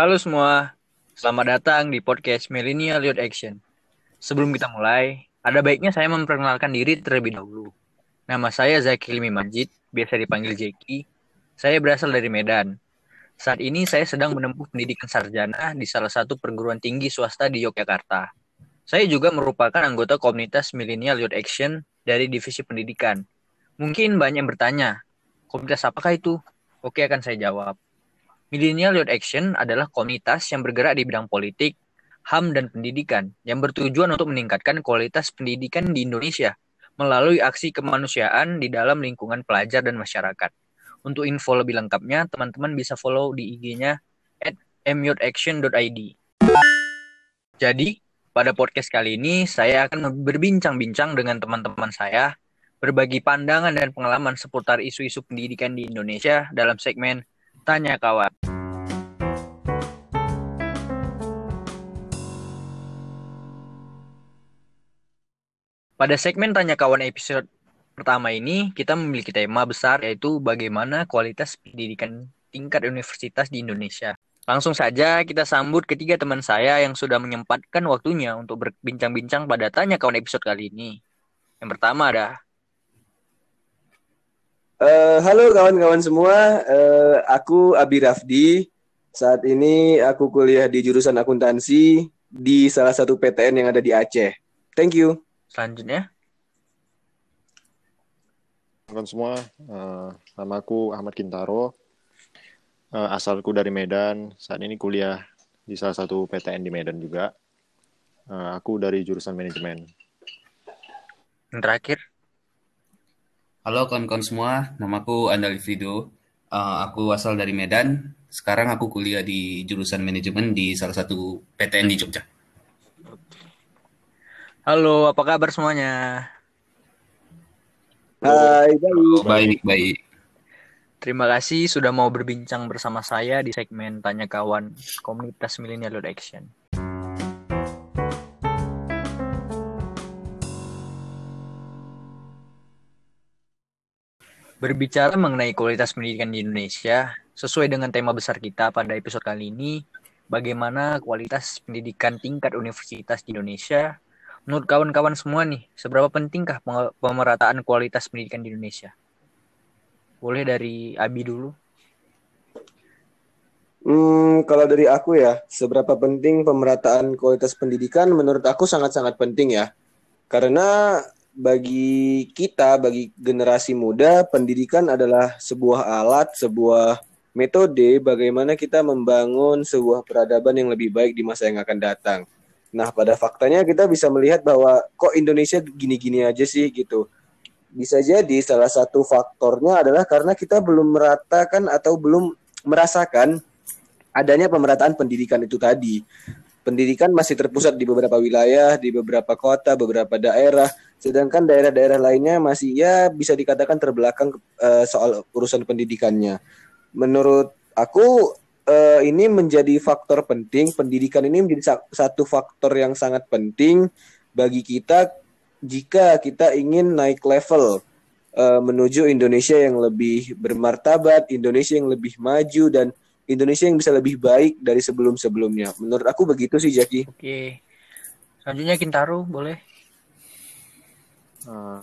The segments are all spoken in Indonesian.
Halo semua, selamat datang di podcast Millennial Youth Action. Sebelum kita mulai, ada baiknya saya memperkenalkan diri terlebih dahulu. Nama saya Zaki Limi Majid, biasa dipanggil Jeki. Saya berasal dari Medan. Saat ini saya sedang menempuh pendidikan sarjana di salah satu perguruan tinggi swasta di Yogyakarta. Saya juga merupakan anggota komunitas Millennial Youth Action dari Divisi Pendidikan. Mungkin banyak yang bertanya, komunitas apakah itu? Oke, akan saya jawab. Millennial Youth Action adalah komunitas yang bergerak di bidang politik, HAM, dan pendidikan yang bertujuan untuk meningkatkan kualitas pendidikan di Indonesia melalui aksi kemanusiaan di dalam lingkungan pelajar dan masyarakat. Untuk info lebih lengkapnya, teman-teman bisa follow di IG-nya at myouthAction.id. Jadi, pada podcast kali ini, saya akan berbincang-bincang dengan teman-teman saya, berbagi pandangan dan pengalaman seputar isu-isu pendidikan di Indonesia dalam segmen Tanya Kawan. Pada segmen Tanya Kawan episode pertama ini, kita memiliki tema besar yaitu bagaimana kualitas pendidikan tingkat universitas di Indonesia. Langsung saja kita sambut ketiga teman saya yang sudah menyempatkan waktunya untuk berbincang-bincang pada Tanya Kawan episode kali ini. Yang pertama ada Uh, halo kawan-kawan semua, uh, aku Abi Rafdi. Saat ini aku kuliah di jurusan akuntansi di salah satu PTN yang ada di Aceh. Thank you. Selanjutnya. Kawan semua, uh, nama aku Ahmad Kintaro. Uh, asalku dari Medan. Saat ini kuliah di salah satu PTN di Medan juga. Uh, aku dari jurusan manajemen. Yang terakhir. Halo kawan-kawan semua, namaku Andal Fido. Uh, aku asal dari Medan. Sekarang aku kuliah di jurusan manajemen di salah satu PTN di Jogja. Halo, apa kabar semuanya? Hai, baik. Baik, baik. Terima kasih sudah mau berbincang bersama saya di segmen Tanya Kawan Komunitas Millennial Action. Berbicara mengenai kualitas pendidikan di Indonesia, sesuai dengan tema besar kita pada episode kali ini, bagaimana kualitas pendidikan tingkat universitas di Indonesia? Menurut kawan-kawan semua nih, seberapa pentingkah pemerataan kualitas pendidikan di Indonesia? Boleh dari Abi dulu. Hmm, kalau dari aku ya, seberapa penting pemerataan kualitas pendidikan menurut aku sangat-sangat penting ya. Karena bagi kita, bagi generasi muda, pendidikan adalah sebuah alat, sebuah metode bagaimana kita membangun sebuah peradaban yang lebih baik di masa yang akan datang. Nah, pada faktanya kita bisa melihat bahwa kok Indonesia gini-gini aja sih gitu. Bisa jadi salah satu faktornya adalah karena kita belum meratakan atau belum merasakan adanya pemerataan pendidikan itu tadi pendidikan masih terpusat di beberapa wilayah, di beberapa kota, beberapa daerah, sedangkan daerah-daerah lainnya masih ya bisa dikatakan terbelakang uh, soal urusan pendidikannya. Menurut aku uh, ini menjadi faktor penting, pendidikan ini menjadi satu faktor yang sangat penting bagi kita jika kita ingin naik level uh, menuju Indonesia yang lebih bermartabat, Indonesia yang lebih maju dan Indonesia yang bisa lebih baik dari sebelum-sebelumnya. Menurut aku begitu sih, Jaki. Oke. Selanjutnya Kintaro, boleh? Uh,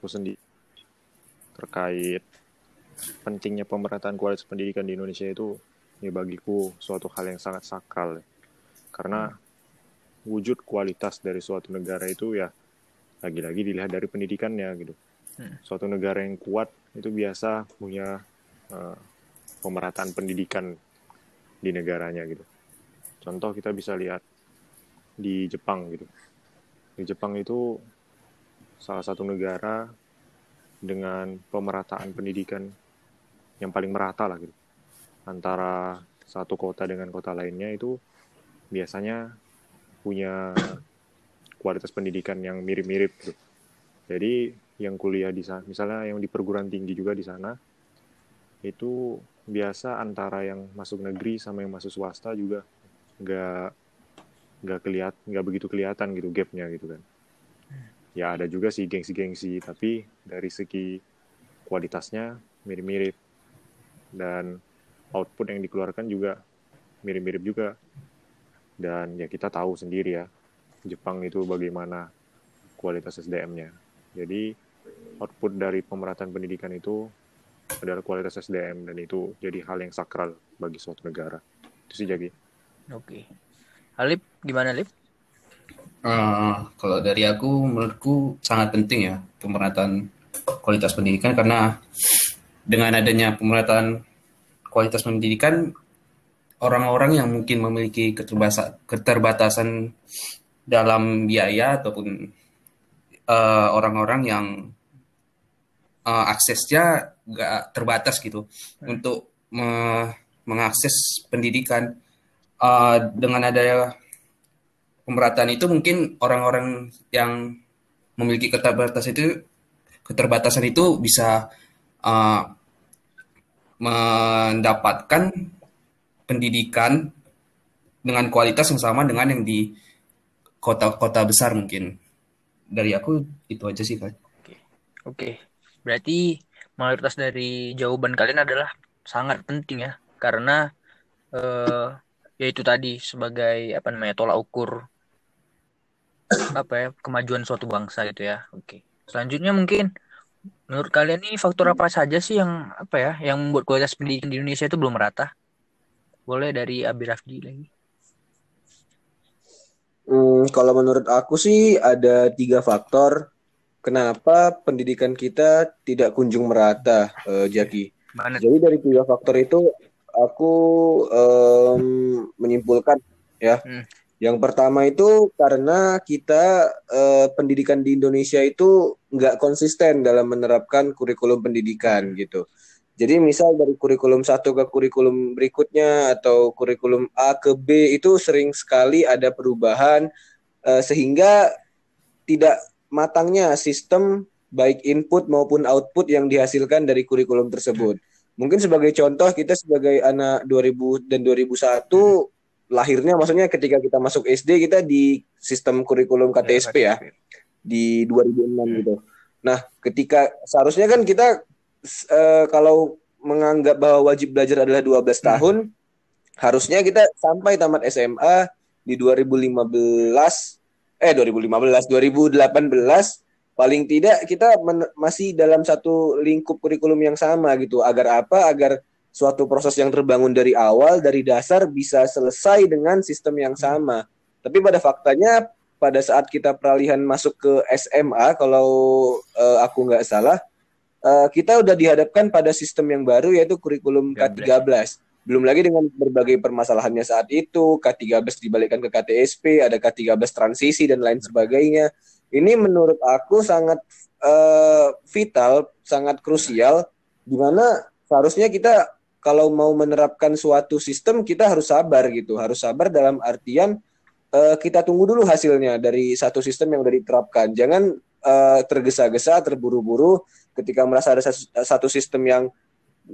aku sendiri terkait pentingnya pemerataan kualitas pendidikan di Indonesia itu ya bagiku suatu hal yang sangat sakral. Karena wujud kualitas dari suatu negara itu ya lagi-lagi dilihat dari pendidikannya gitu. Hmm. Suatu negara yang kuat itu biasa punya uh, pemerataan pendidikan di negaranya gitu. Contoh kita bisa lihat di Jepang gitu. Di Jepang itu salah satu negara dengan pemerataan pendidikan yang paling merata lah gitu. Antara satu kota dengan kota lainnya itu biasanya punya kualitas pendidikan yang mirip-mirip gitu. Jadi yang kuliah di sana, misalnya yang di perguruan tinggi juga di sana, itu biasa antara yang masuk negeri sama yang masuk swasta juga nggak nggak kelihat nggak begitu kelihatan gitu gapnya gitu kan ya ada juga sih gengsi-gengsi tapi dari segi kualitasnya mirip-mirip dan output yang dikeluarkan juga mirip-mirip juga. Dan ya kita tahu sendiri ya, Jepang itu bagaimana kualitas SDM-nya. Jadi output dari pemerataan pendidikan itu adalah kualitas SDM dan itu jadi hal yang sakral bagi suatu negara. Itu sih jadi. Oke. Alip, gimana Lip? Uh, kalau dari aku, menurutku sangat penting ya pemerataan kualitas pendidikan karena dengan adanya pemerataan kualitas pendidikan orang-orang yang mungkin memiliki keterbatasan dalam biaya ataupun uh, orang-orang yang uh, aksesnya nggak terbatas gitu hmm. untuk me mengakses pendidikan uh, dengan adanya pemerataan itu mungkin orang-orang yang memiliki keterbatasan itu keterbatasan itu bisa uh, mendapatkan pendidikan dengan kualitas yang sama dengan yang di kota-kota besar mungkin. Dari aku itu aja sih kan. Oke, oke. Berarti mayoritas dari jawaban kalian adalah sangat penting ya, karena uh, yaitu tadi sebagai apa namanya tolak ukur apa ya kemajuan suatu bangsa gitu ya. Oke. Selanjutnya mungkin menurut kalian ini faktor apa saja sih yang apa ya yang membuat kualitas pendidikan di Indonesia itu belum merata? Boleh dari Abi Rafdi lagi. Hmm, kalau menurut aku sih ada tiga faktor kenapa pendidikan kita tidak kunjung merata, uh, Jaki. Mana? Jadi dari tiga faktor itu aku um, menyimpulkan ya. Hmm. Yang pertama itu karena kita uh, pendidikan di Indonesia itu nggak konsisten dalam menerapkan kurikulum pendidikan gitu. Jadi misal dari kurikulum satu ke kurikulum berikutnya atau kurikulum A ke B itu sering sekali ada perubahan uh, sehingga tidak matangnya sistem baik input maupun output yang dihasilkan dari kurikulum tersebut. Mungkin sebagai contoh kita sebagai anak 2000 dan 2001 lahirnya maksudnya ketika kita masuk SD kita di sistem kurikulum KTSP ya di 2006 hmm. gitu. Nah, ketika seharusnya kan kita uh, kalau menganggap bahwa wajib belajar adalah 12 hmm. tahun, harusnya kita sampai tamat SMA di 2015 eh 2015 2018 paling tidak kita masih dalam satu lingkup kurikulum yang sama gitu. Agar apa? Agar suatu proses yang terbangun dari awal dari dasar bisa selesai dengan sistem yang sama. Tapi pada faktanya pada saat kita peralihan masuk ke SMA kalau uh, aku nggak salah uh, kita udah dihadapkan pada sistem yang baru yaitu kurikulum K13. Belum lagi dengan berbagai permasalahannya saat itu, K13 dibalikkan ke KTSP, ada K13 transisi dan lain sebagainya. Ini menurut aku sangat uh, vital, sangat krusial di mana seharusnya kita kalau mau menerapkan suatu sistem kita harus sabar gitu, harus sabar dalam artian uh, kita tunggu dulu hasilnya dari satu sistem yang sudah diterapkan. Jangan uh, tergesa-gesa, terburu-buru ketika merasa ada satu sistem yang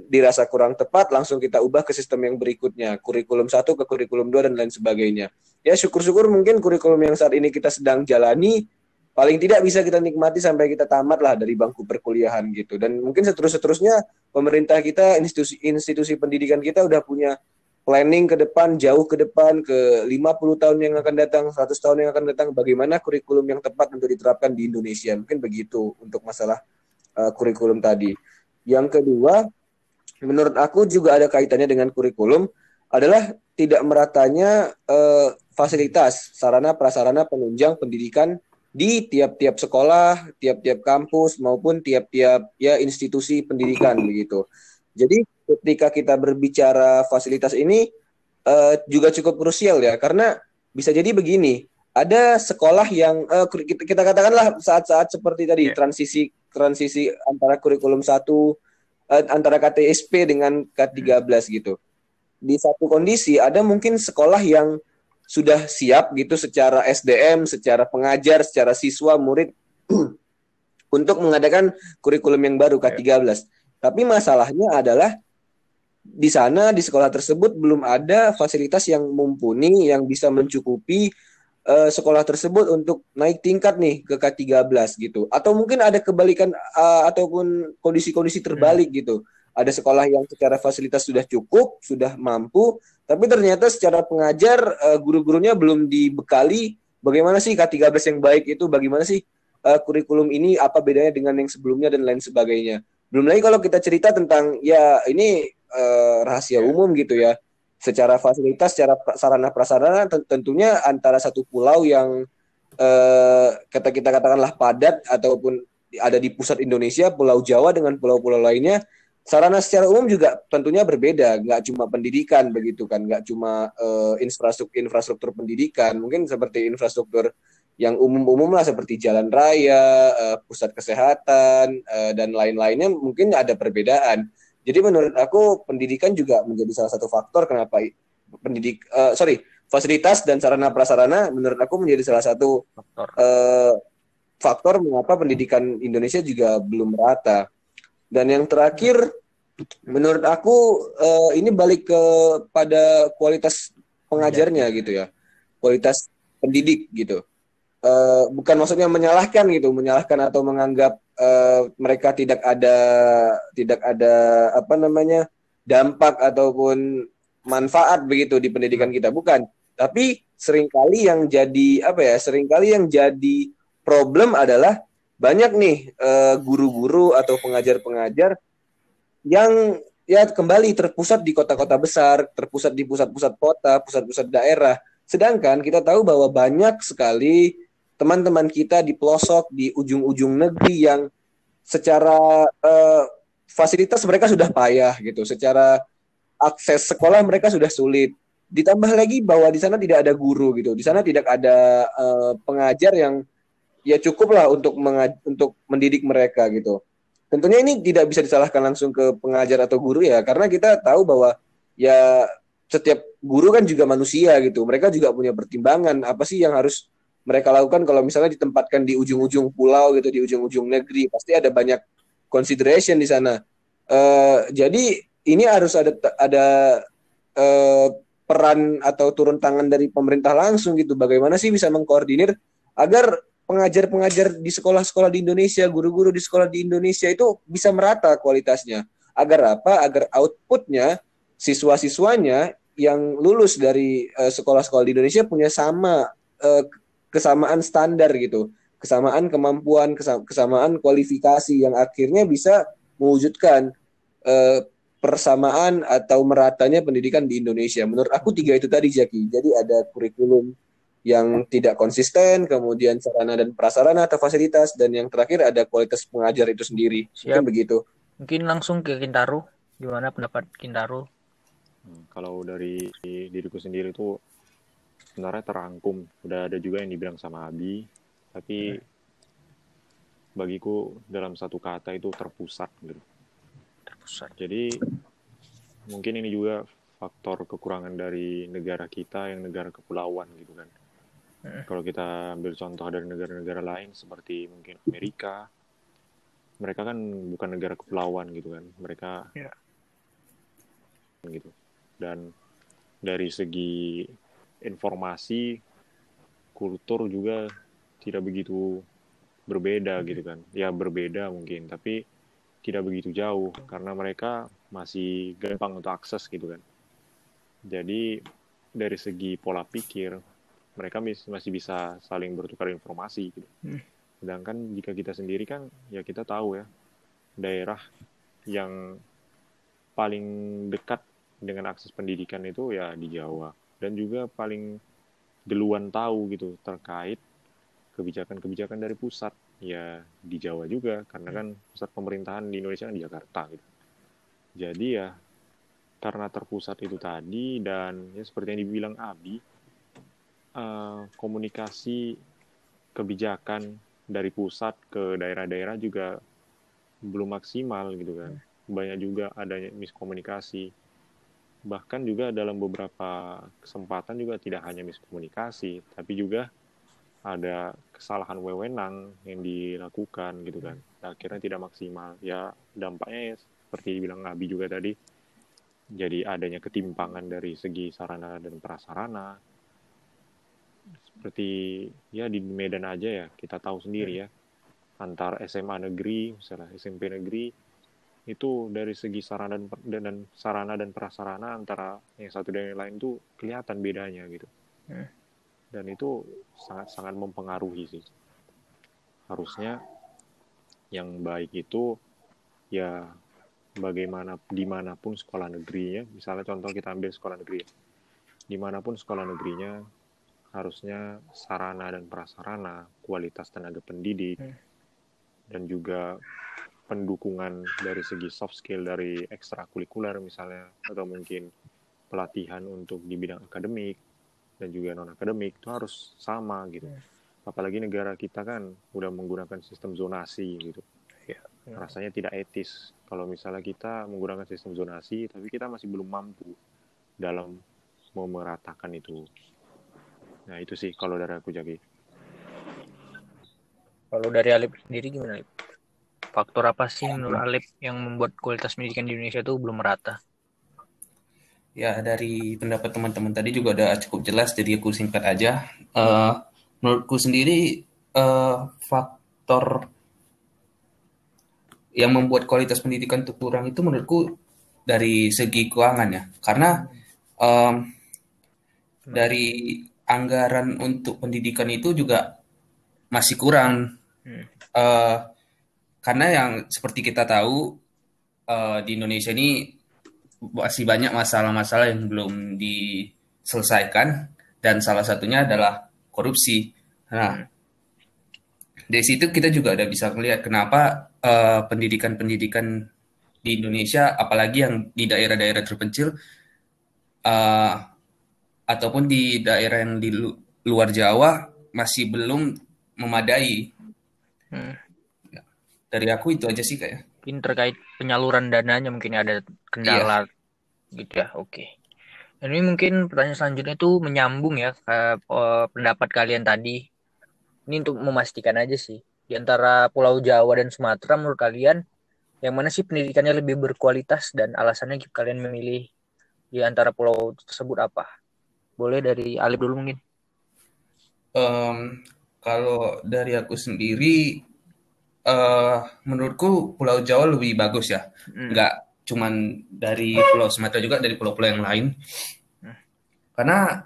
dirasa kurang tepat langsung kita ubah ke sistem yang berikutnya. Kurikulum satu ke kurikulum dua dan lain sebagainya. Ya syukur-syukur mungkin kurikulum yang saat ini kita sedang jalani paling tidak bisa kita nikmati sampai kita tamat lah dari bangku perkuliahan gitu. Dan mungkin seterus-terusnya pemerintah kita institusi institusi pendidikan kita udah punya planning ke depan jauh ke depan ke 50 tahun yang akan datang 100 tahun yang akan datang bagaimana kurikulum yang tepat untuk diterapkan di Indonesia. Mungkin begitu untuk masalah uh, kurikulum tadi. Yang kedua, menurut aku juga ada kaitannya dengan kurikulum adalah tidak meratanya uh, fasilitas, sarana prasarana penunjang pendidikan di tiap-tiap sekolah, tiap-tiap kampus maupun tiap-tiap ya institusi pendidikan begitu. Jadi ketika kita berbicara fasilitas ini uh, juga cukup krusial ya karena bisa jadi begini, ada sekolah yang uh, kita, kita katakanlah saat-saat seperti tadi yeah. transisi transisi antara kurikulum satu antara KTSP dengan K13 hmm. gitu. Di satu kondisi ada mungkin sekolah yang sudah siap gitu secara SDM, secara pengajar, secara siswa, murid untuk mengadakan kurikulum yang baru K13. Yeah. Tapi masalahnya adalah di sana di sekolah tersebut belum ada fasilitas yang mumpuni yang bisa mencukupi uh, sekolah tersebut untuk naik tingkat nih ke K13 gitu. Atau mungkin ada kebalikan uh, ataupun kondisi-kondisi terbalik hmm. gitu. ada sekolah yang secara fasilitas sudah cukup, sudah mampu, tapi ternyata secara pengajar uh, guru-gurunya belum dibekali bagaimana sih K13 yang baik itu, bagaimana sih uh, kurikulum ini apa bedanya dengan yang sebelumnya dan lain sebagainya. Belum lagi kalau kita cerita tentang ya ini uh, rahasia umum gitu ya. Secara fasilitas, secara sarana prasarana tentunya antara satu pulau yang uh, kata kita katakanlah padat ataupun ada di pusat Indonesia, Pulau Jawa dengan pulau-pulau lainnya sarana secara umum juga tentunya berbeda, nggak cuma pendidikan begitu kan, nggak cuma uh, infrastruktur infrastruktur pendidikan, mungkin seperti infrastruktur yang umum-umum lah seperti jalan raya, uh, pusat kesehatan uh, dan lain-lainnya mungkin ada perbedaan. Jadi menurut aku pendidikan juga menjadi salah satu faktor kenapa pendidik uh, sorry fasilitas dan sarana prasarana menurut aku menjadi salah satu faktor uh, faktor mengapa pendidikan Indonesia juga belum merata. Dan yang terakhir, menurut aku uh, ini balik ke pada kualitas pengajarnya gitu ya, kualitas pendidik gitu. Uh, bukan maksudnya menyalahkan gitu, menyalahkan atau menganggap uh, mereka tidak ada tidak ada apa namanya dampak ataupun manfaat begitu di pendidikan kita bukan. Tapi sering kali yang jadi apa ya, sering kali yang jadi problem adalah banyak nih uh, guru-guru atau pengajar-pengajar yang ya kembali terpusat di kota-kota besar, terpusat di pusat-pusat kota, pusat-pusat daerah. Sedangkan kita tahu bahwa banyak sekali teman-teman kita di pelosok, di ujung-ujung negeri yang secara uh, fasilitas mereka sudah payah gitu, secara akses sekolah mereka sudah sulit. Ditambah lagi bahwa di sana tidak ada guru gitu, di sana tidak ada uh, pengajar yang ya cukup lah untuk untuk mendidik mereka gitu. Tentunya ini tidak bisa disalahkan langsung ke pengajar atau guru ya, karena kita tahu bahwa ya setiap guru kan juga manusia gitu. Mereka juga punya pertimbangan apa sih yang harus mereka lakukan kalau misalnya ditempatkan di ujung-ujung pulau gitu, di ujung-ujung negeri, pasti ada banyak consideration di sana. Uh, jadi ini harus ada ada uh, peran atau turun tangan dari pemerintah langsung gitu. Bagaimana sih bisa mengkoordinir agar pengajar-pengajar di sekolah-sekolah di Indonesia, guru-guru di sekolah di Indonesia itu bisa merata kualitasnya. Agar apa? Agar outputnya siswa-siswanya yang lulus dari uh, sekolah-sekolah di Indonesia punya sama uh, kesamaan standar gitu, kesamaan kemampuan, kesamaan kualifikasi yang akhirnya bisa mewujudkan uh, persamaan atau meratanya pendidikan di Indonesia. Menurut aku tiga itu tadi Jaki. Jadi ada kurikulum yang tidak konsisten, kemudian sarana dan prasarana atau fasilitas, dan yang terakhir ada kualitas pengajar itu sendiri. Siap. Mungkin begitu. Mungkin langsung ke Kintaro. Gimana pendapat Kintaro? Hmm, kalau dari diriku sendiri itu sebenarnya terangkum. Udah ada juga yang dibilang sama Abi, tapi hmm. bagiku dalam satu kata itu terpusat gitu. Terpusat. Jadi mungkin ini juga faktor kekurangan dari negara kita yang negara kepulauan gitu kan kalau kita ambil contoh dari negara-negara lain seperti mungkin Amerika, mereka kan bukan negara kepulauan gitu kan, mereka yeah. gitu. Dan dari segi informasi, kultur juga tidak begitu berbeda gitu kan. Ya berbeda mungkin, tapi tidak begitu jauh karena mereka masih gampang untuk akses gitu kan. Jadi dari segi pola pikir mereka masih bisa saling bertukar informasi gitu. Hmm. Sedangkan jika kita sendiri kan ya kita tahu ya daerah yang paling dekat dengan akses pendidikan itu ya di Jawa dan juga paling duluan tahu gitu terkait kebijakan-kebijakan dari pusat ya di Jawa juga karena kan pusat pemerintahan di Indonesia kan di Jakarta gitu. Jadi ya karena terpusat itu tadi dan ya seperti yang dibilang Abi uh, komunikasi kebijakan dari pusat ke daerah-daerah juga belum maksimal gitu kan. Banyak juga adanya miskomunikasi. Bahkan juga dalam beberapa kesempatan juga tidak hanya miskomunikasi, tapi juga ada kesalahan wewenang yang dilakukan gitu kan. Akhirnya tidak maksimal. Ya dampaknya ya, seperti dibilang Abi juga tadi, jadi adanya ketimpangan dari segi sarana dan prasarana, seperti ya di Medan aja ya kita tahu sendiri ya antar SMA negeri misalnya SMP negeri itu dari segi sarana dan, dan sarana dan prasarana antara yang satu dan yang lain itu kelihatan bedanya gitu. Hmm. Dan itu sangat sangat mempengaruhi sih. Harusnya yang baik itu ya bagaimana di mana pun sekolah negerinya, misalnya contoh kita ambil sekolah negeri, di mana pun sekolah negerinya harusnya sarana dan prasarana, kualitas tenaga pendidik, Hmm. dan juga pendukungan dari segi soft skill dari ekstrakurikuler misalnya atau mungkin pelatihan untuk di bidang akademik dan juga non akademik itu harus sama gitu. Apalagi negara kita kan udah menggunakan sistem zonasi gitu. Iya. Rasanya tidak etis kalau misalnya kita menggunakan sistem zonasi tapi kita masih belum mampu dalam memeratakan itu. Nah itu sih kalau dari aku Jaki. Kalau dari Alip sendiri gimana, Alip? Faktor apa sih menurut Alip yang membuat kualitas pendidikan di Indonesia itu belum merata? Ya, dari pendapat teman-teman tadi juga udah cukup jelas, jadi aku singkat aja. Eh, menurutku sendiri, eh, faktor yang membuat kualitas pendidikan itu kurang itu menurutku dari segi keuangan ya. Karena em, dari anggaran untuk pendidikan itu juga masih kurang. Hmm. Eh, karena yang seperti kita tahu eh, di Indonesia ini masih banyak masalah-masalah yang belum diselesaikan dan salah satunya adalah korupsi. Nah, dari situ kita juga udah bisa melihat kenapa eh, pendidikan-pendidikan di Indonesia, apalagi yang di daerah-daerah terpencil eh, ataupun di daerah yang di lu- luar Jawa masih belum memadai. Hmm. Dari aku itu aja sih kayak. Mungkin terkait penyaluran dananya mungkin ada kendala gitu ya. Oke. Dan ini mungkin pertanyaan selanjutnya itu menyambung ya ke eh, pendapat kalian tadi. Ini untuk memastikan aja sih. Di antara Pulau Jawa dan Sumatera menurut kalian yang mana sih pendidikannya lebih berkualitas dan alasannya kalian memilih di antara pulau tersebut apa? Boleh dari Alip dulu mungkin. Em, kalau dari aku sendiri, eh menurutku Pulau Jawa lebih bagus ya. Hmm. Nggak cuman dari Pulau Sumatera juga dari pulau-pulau yang lain. Karena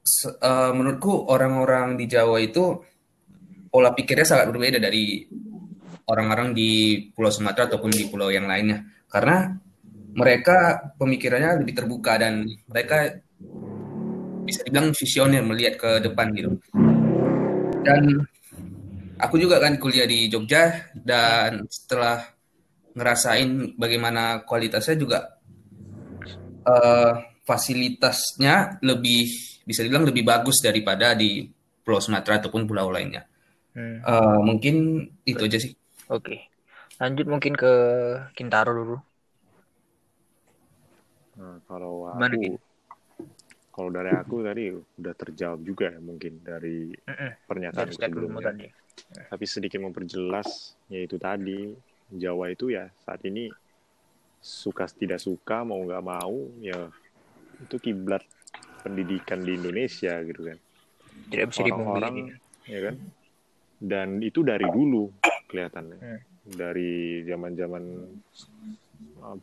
se- eh, menurutku orang-orang di Jawa itu pola pikirnya sangat berbeda dari orang-orang di Pulau Sumatera ataupun di pulau yang lainnya. Karena mereka pemikirannya lebih terbuka dan mereka bisa dibilang visioner melihat ke depan gitu. Dan aku juga kan kuliah di Jogja dan setelah ngerasain bagaimana kualitasnya juga eh, fasilitasnya lebih bisa dibilang lebih bagus daripada di Pulau Sumatera ataupun pulau lainnya. Hmm. Eh, mungkin itu aja sih. Oke. Lanjut mungkin ke Kintaro dulu. Nah, kalau aku, kalau dari aku tadi udah terjawab juga ya mungkin dari pernyataan sebelumnya. tadi. Tapi sedikit memperjelas, yaitu tadi Jawa itu ya saat ini suka tidak suka mau nggak mau ya itu kiblat pendidikan di Indonesia gitu kan. Tidak bisa. Orang-orang ya kan. Dan itu dari dulu kelihatannya. Hmm. Dari zaman-zaman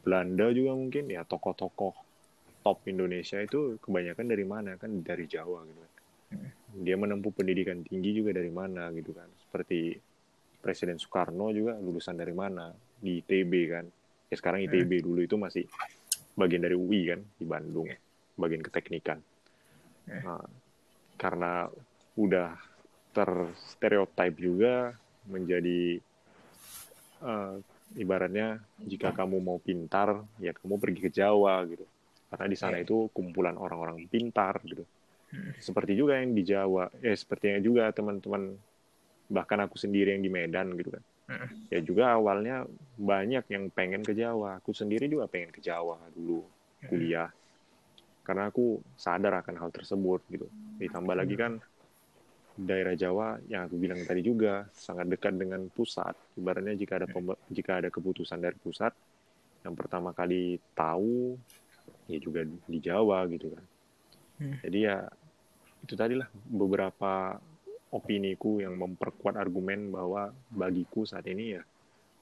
Belanda juga mungkin ya tokoh-tokoh top Indonesia itu kebanyakan dari mana kan dari Jawa gitu kan. Dia menempuh pendidikan tinggi juga dari mana gitu kan. Seperti Presiden Soekarno juga lulusan dari mana? Di ITB kan. Ya sekarang ITB dulu itu masih bagian dari UI kan di Bandung, bagian keteknikan. Nah, karena udah terstereotip juga menjadi eh, ibaratnya jika kamu mau pintar ya kamu pergi ke Jawa gitu. Karena di sana itu kumpulan orang-orang pintar gitu seperti juga yang di Jawa ya sepertinya juga teman-teman bahkan aku sendiri yang di Medan gitu kan. Ya juga awalnya banyak yang pengen ke Jawa. Aku sendiri juga pengen ke Jawa dulu kuliah. Karena aku sadar akan hal tersebut gitu. Ditambah lagi kan daerah Jawa yang aku bilang tadi juga sangat dekat dengan pusat. Ibaratnya jika ada jika ada keputusan dari pusat, yang pertama kali tahu ya juga di Jawa gitu kan. Hmm. Jadi ya itu tadilah beberapa opiniku yang memperkuat argumen bahwa bagiku saat ini ya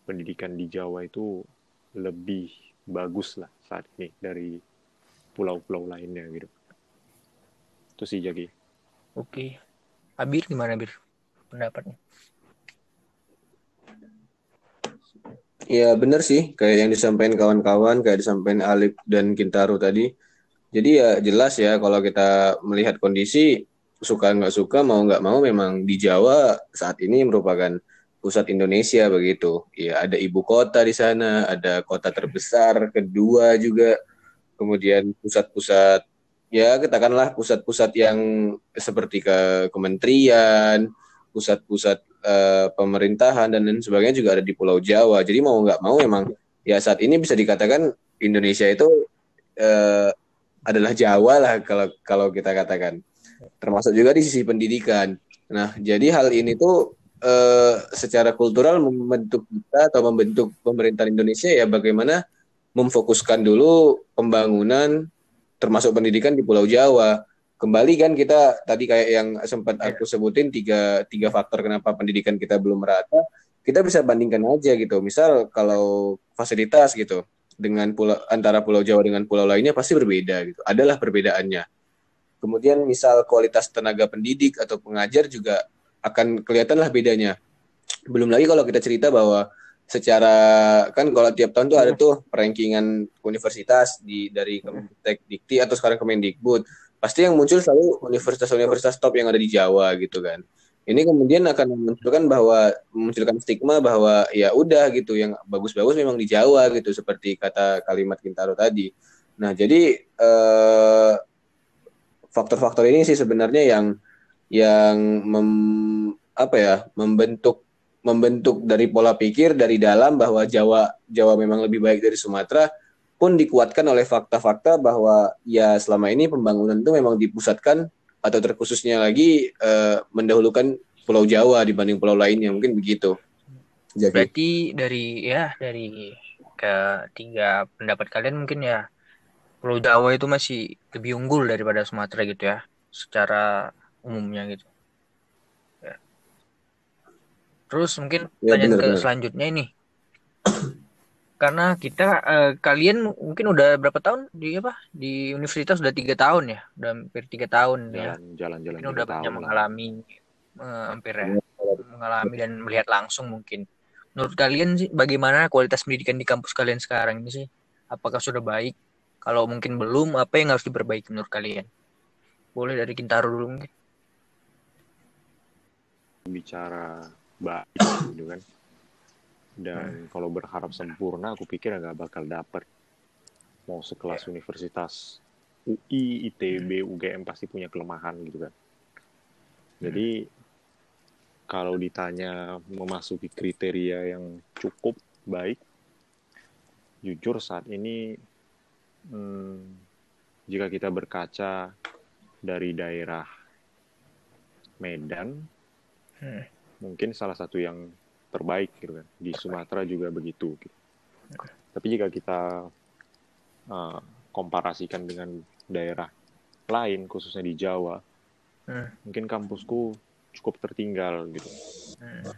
pendidikan di Jawa itu lebih bagus lah saat ini dari pulau-pulau lainnya gitu. Itu sih Jaki. Oke. Abir gimana Bir? Pendapatnya? Ya benar sih, kayak yang disampaikan kawan-kawan, kayak disampaikan Alip dan Kintaro tadi. Jadi ya jelas ya kalau kita melihat kondisi suka nggak suka mau nggak mau memang di Jawa saat ini merupakan pusat Indonesia begitu. Ya ada ibu kota di sana, ada kota terbesar kedua juga, kemudian pusat-pusat ya katakanlah pusat-pusat yang seperti ke kementerian, pusat-pusat uh, pemerintahan dan lain sebagainya juga ada di Pulau Jawa. Jadi mau nggak mau memang ya saat ini bisa dikatakan Indonesia itu uh, adalah Jawa lah kalau kalau kita katakan. Termasuk juga di sisi pendidikan. Nah, jadi hal ini tuh uh, secara kultural membentuk kita atau membentuk pemerintahan Indonesia ya bagaimana memfokuskan dulu pembangunan termasuk pendidikan di Pulau Jawa. Kembali kan kita tadi kayak yang sempat iya. aku sebutin tiga tiga faktor kenapa pendidikan kita belum merata. Kita bisa bandingkan aja gitu. Misal kalau fasilitas gitu dengan pulau antara Pulau Jawa dengan pulau lainnya pasti berbeda gitu. Adalah perbedaannya. Kemudian misal kualitas tenaga pendidik atau pengajar juga akan kelihatanlah bedanya. Belum lagi kalau kita cerita bahwa secara kan kalau tiap tahun tuh ada iya. tuh rankingan universitas di dari Kementek Dikti atau sekarang Kemendikbud. Pasti yang muncul selalu universitas-universitas top yang ada di Jawa gitu kan. Ini kemudian akan memunculkan bahwa memunculkan stigma bahwa ya udah gitu yang bagus-bagus memang di Jawa gitu seperti kata kalimat Kintaro tadi. Nah, jadi eh, faktor-faktor ini sih sebenarnya yang yang mem, apa ya membentuk membentuk dari pola pikir dari dalam bahwa Jawa Jawa memang lebih baik dari Sumatera pun dikuatkan oleh fakta-fakta bahwa ya selama ini pembangunan itu memang dipusatkan atau terkhususnya lagi uh, mendahulukan Pulau Jawa dibanding pulau lainnya mungkin begitu. Jadi. Berarti dari ya dari ketiga pendapat kalian mungkin ya Pulau Jawa itu masih lebih unggul daripada Sumatera gitu ya secara umumnya gitu. Terus mungkin ya, tanya ke bener. selanjutnya ini. Karena kita uh, kalian mungkin udah berapa tahun di apa di universitas sudah tiga tahun ya, udah hampir tiga tahun jalan, ya. Jalan-jalan. Udah banyak mengalami uh, hampir ya, mengalami dan melihat langsung mungkin. Menurut kalian sih bagaimana kualitas pendidikan di kampus kalian sekarang ini sih? Apakah sudah baik? Kalau mungkin belum, apa yang harus diperbaiki menurut kalian? Boleh dari Kintaro dulu mungkin. Bicara baik gitu kan dan hmm. kalau berharap sempurna aku pikir agak bakal dapet mau sekelas yeah. universitas UI, ITB, UGM pasti punya kelemahan gitu kan jadi hmm. kalau ditanya memasuki kriteria yang cukup baik jujur saat ini hmm, jika kita berkaca dari daerah Medan hmm mungkin salah satu yang terbaik gitu kan di Sumatera juga begitu gitu. tapi jika kita uh, komparasikan dengan daerah lain khususnya di Jawa hmm. mungkin kampusku cukup tertinggal gitu hmm.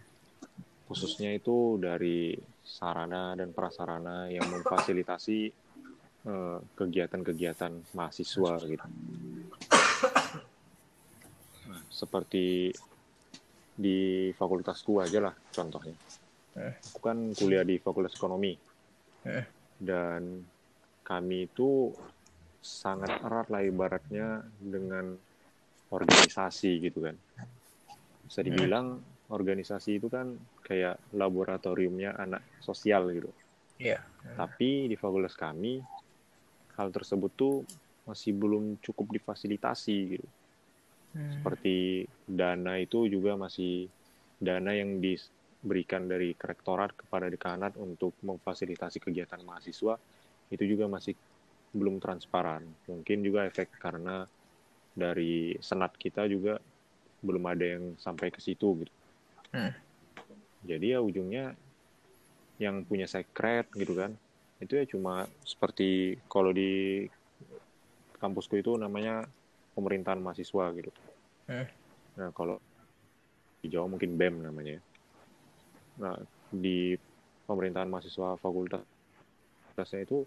khususnya itu dari sarana dan prasarana yang memfasilitasi uh, kegiatan-kegiatan mahasiswa gitu nah, seperti di fakultasku aja lah contohnya. Eh. Aku kan kuliah di fakultas ekonomi. Eh. Dan kami itu sangat erat lah ibaratnya dengan organisasi gitu kan. Bisa eh. dibilang organisasi itu kan kayak laboratoriumnya anak sosial gitu. Iya. Yeah. Tapi di fakultas kami hal tersebut tuh masih belum cukup difasilitasi gitu. Hmm. Seperti dana itu juga masih dana yang diberikan dari rektorat kepada dekanat untuk memfasilitasi kegiatan mahasiswa itu juga masih belum transparan. Mungkin juga efek karena dari senat kita juga belum ada yang sampai ke situ gitu. Hmm. Jadi ya ujungnya yang punya sekret gitu kan. Itu ya cuma seperti kalau di kampusku itu namanya pemerintahan mahasiswa gitu. Hmm. Nah kalau di Jawa mungkin BEM namanya. Nah di pemerintahan mahasiswa fakultas fakultasnya itu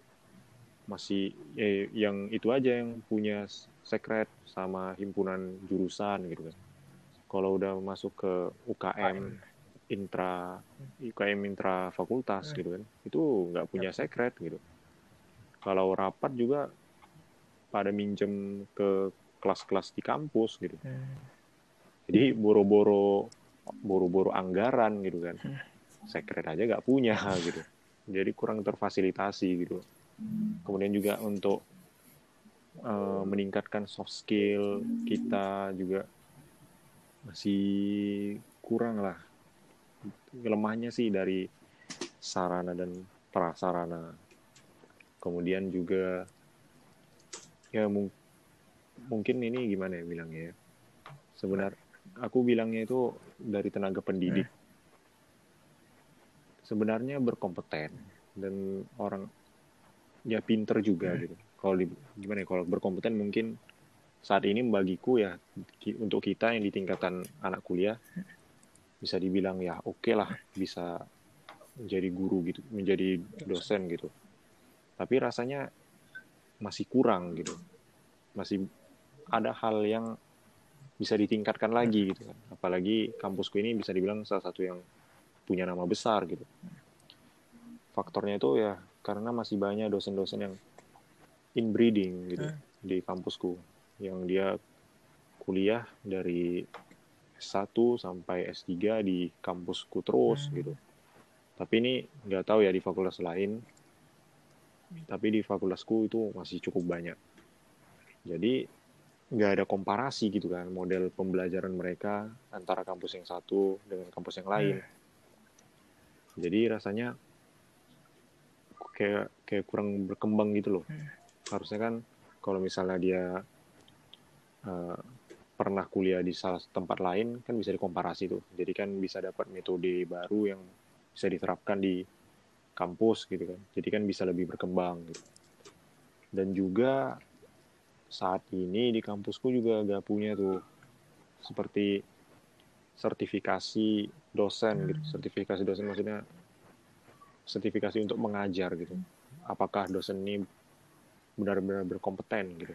masih eh, yang itu aja yang punya sekret sama himpunan jurusan gitu kan. Kalau udah masuk ke UKM intra UKM intra fakultas gitu kan, itu nggak punya sekret gitu. Kalau rapat juga pada minjem ke kelas-kelas di kampus gitu. Jadi boro-boro boro-boro anggaran gitu kan. Sekret aja nggak punya gitu. Jadi kurang terfasilitasi gitu. Kemudian juga untuk uh, meningkatkan soft skill kita juga masih kurang lah. Lemahnya sih dari sarana dan prasarana. Kemudian juga ya mung mungkin ini gimana ya bilangnya ya. Sebenar aku bilangnya itu dari tenaga pendidik. Sebenarnya berkompeten dan orang ya pinter juga gitu. Kalau di, gimana ya kalau berkompeten mungkin saat ini bagiku ya untuk kita yang di tingkatan anak kuliah bisa dibilang ya oke lah bisa menjadi guru gitu, menjadi dosen gitu. Tapi rasanya masih kurang gitu. Masih ada hal yang bisa ditingkatkan lagi gitu kan. Apalagi kampusku ini bisa dibilang salah satu yang punya nama besar gitu. Faktornya itu ya karena masih banyak dosen-dosen yang inbreeding gitu di kampusku yang dia kuliah dari S1 sampai S3 di kampusku terus gitu. Tapi ini nggak tahu ya di fakultas lain. Tapi di fakultasku itu masih cukup banyak. Jadi nggak ada komparasi gitu kan model pembelajaran mereka antara kampus yang satu dengan kampus yang lain. Jadi rasanya kayak kayak kurang berkembang gitu loh. Harusnya kan kalau misalnya dia eh, pernah kuliah di salah tempat lain kan bisa dikomparasi tuh. Jadi kan bisa dapat metode baru yang bisa diterapkan di kampus gitu kan. Jadi kan bisa lebih berkembang gitu. Dan juga saat ini di kampusku juga gak punya tuh seperti sertifikasi dosen gitu. Sertifikasi dosen maksudnya sertifikasi untuk mengajar gitu. Apakah dosen ini benar-benar berkompeten gitu.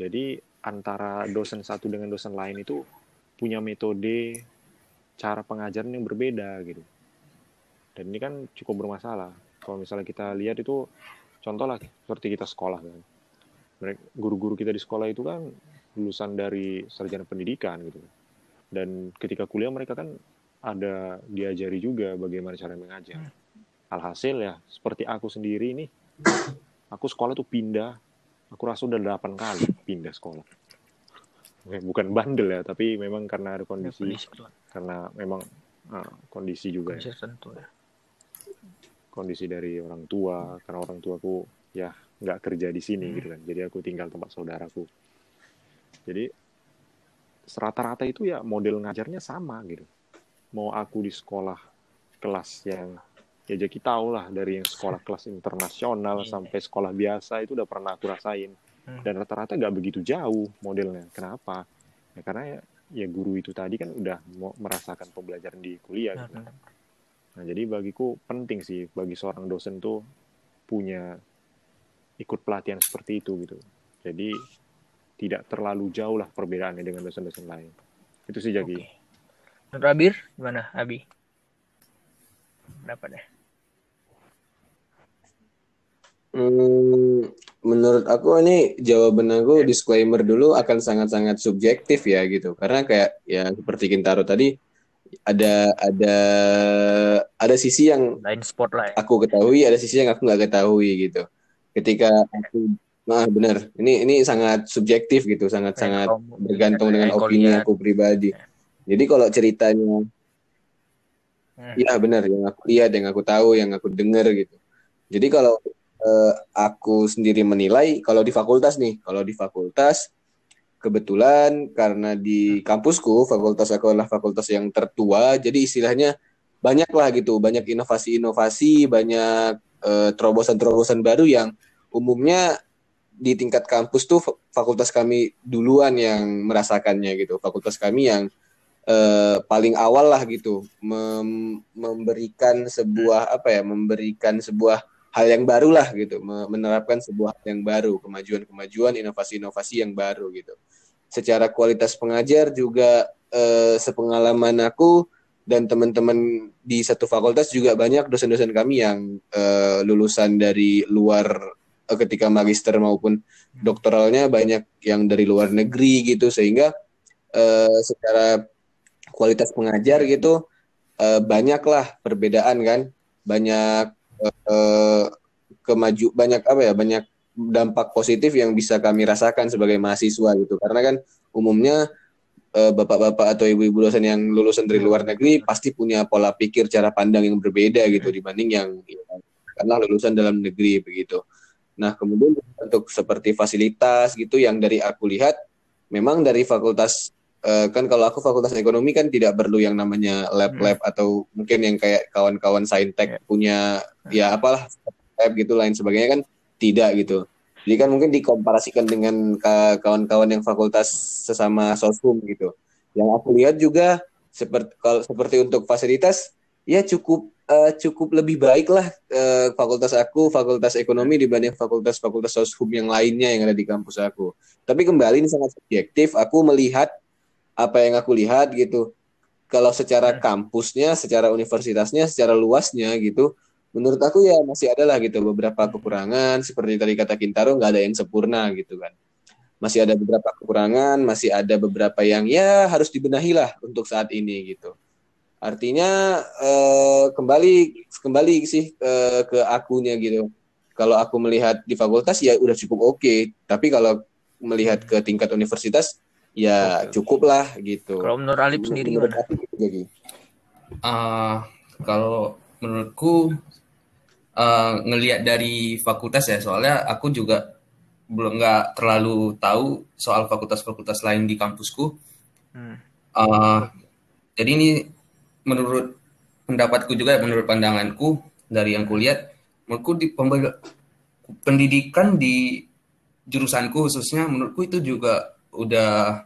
Jadi antara dosen satu dengan dosen lain itu punya metode cara pengajaran yang berbeda gitu. Dan ini kan cukup bermasalah. Kalau misalnya kita lihat itu contoh lah seperti kita sekolah kan. Guru-guru kita di sekolah itu kan lulusan dari sarjana pendidikan gitu. Dan ketika kuliah mereka kan ada diajari juga bagaimana cara mengajar. Alhasil ya seperti aku sendiri nih, aku sekolah tuh pindah, aku rasa udah 8 kali pindah sekolah. Eh, Bukan bandel ya, tapi memang karena ada kondisi, karena memang ah, kondisi juga ya kondisi tertentu ya. kondisi dari orang tua karena orang tuaku ya nggak kerja di sini gitu kan. Jadi aku tinggal tempat saudaraku. Jadi rata-rata itu ya model ngajarnya sama gitu. Mau aku di sekolah kelas yang ya jadi tahu lah dari yang sekolah kelas internasional Iya. sampai sekolah biasa itu udah pernah aku rasain. Hmm. dan rata-rata nggak begitu jauh modelnya. Kenapa? Ya karena ya, ya guru itu tadi kan udah mau merasakan pembelajaran di kuliah gitu. Nah, jadi bagiku penting sih bagi seorang dosen tuh punya ikut pelatihan seperti itu gitu. Jadi tidak terlalu jauh lah perbedaannya dengan dosen-dosen lain. Itu sih Jaki. Oke. Menurut Abir gimana Abi? Berapa deh? Hmm, menurut aku ini jawaban aku disclaimer dulu akan sangat-sangat subjektif ya gitu. Karena kayak ya seperti Kintaro tadi ada ada ada sisi yang Lain sport lah ya. aku ketahui, ada sisi yang aku nggak ketahui gitu. Ketika aku nah benar, ini ini sangat subjektif gitu, sangat-sangat Kayak kamu- bergantung dengan opini lihat. aku pribadi. Jadi kalau ceritanya Hmm. Iya benar yang aku lihat, yang aku tahu, yang aku dengar gitu. Jadi kalau eh, aku sendiri menilai, kalau di fakultas nih, kalau di fakultas kebetulan karena di kampusku fakultas aku adalah fakultas yang tertua, jadi istilahnya banyak lah gitu, banyak inovasi-inovasi, banyak eh, terobosan-terobosan baru yang umumnya di tingkat kampus tuh fa- fakultas kami duluan yang merasakannya gitu, fakultas kami yang eh, paling awal lah gitu. Mem- memberikan sebuah apa ya memberikan sebuah hal yang baru lah gitu, menerapkan sebuah hal yang baru, kemajuan-kemajuan, inovasi-inovasi yang baru gitu. Secara kualitas pengajar juga eh, sepengalaman aku dan teman-teman di satu fakultas juga banyak dosen-dosen kami yang uh, lulusan dari luar uh, ketika magister maupun doktoralnya banyak yang dari luar negeri gitu. Sehingga uh, secara kualitas pengajar gitu uh, banyaklah perbedaan kan. Banyak uh, kemaju banyak apa ya banyak dampak positif yang bisa kami rasakan sebagai mahasiswa gitu. Karena kan umumnya bapak-bapak atau ibu-ibu dosen yang lulusan dari luar negeri pasti punya pola pikir cara pandang yang berbeda gitu dibanding yang ya, karena lulusan dalam negeri begitu. Nah kemudian untuk seperti fasilitas gitu yang dari aku lihat memang dari fakultas uh, kan kalau aku fakultas ekonomi kan tidak perlu yang namanya lab-lab hmm. atau mungkin yang kayak kawan-kawan saintek yeah. punya ya apalah lab gitu lain sebagainya kan tidak gitu. Jadi kan mungkin dikomparasikan dengan kawan-kawan yang fakultas sesama soshum gitu. Yang aku lihat juga seperti kalau seperti untuk fasilitas ya cukup uh, cukup lebih baik lah uh, fakultas aku fakultas ekonomi dibanding fakultas-fakultas soshum yang lainnya yang ada di kampus aku. Tapi kembali ini sangat subjektif. Aku melihat apa yang aku lihat gitu. Kalau secara kampusnya, secara universitasnya, secara luasnya gitu, menurut aku ya masih ada lah gitu beberapa kekurangan. Seperti tadi kata Kintaro nggak ada yang sempurna gitu kan. Masih ada beberapa kekurangan masih ada beberapa yang ya harus dibenahi lah untuk saat ini gitu. Artinya eh, kembali kembali sih eh, ke akunya gitu. Kalau aku melihat di fakultas ya udah cukup oke. Okay. tapi kalau melihat ke tingkat universitas ya cukup lah gitu. Kalau menurut Alip sendiri menurut gimana? Uh, kalau menurutku uh, ngelihat dari fakultas ya soalnya aku juga belum nggak terlalu tahu soal fakultas-fakultas lain di kampusku. Hmm. Uh, jadi ini menurut pendapatku juga menurut pandanganku dari yang kulihat, menurutku di pendidikan di jurusanku khususnya menurutku itu juga udah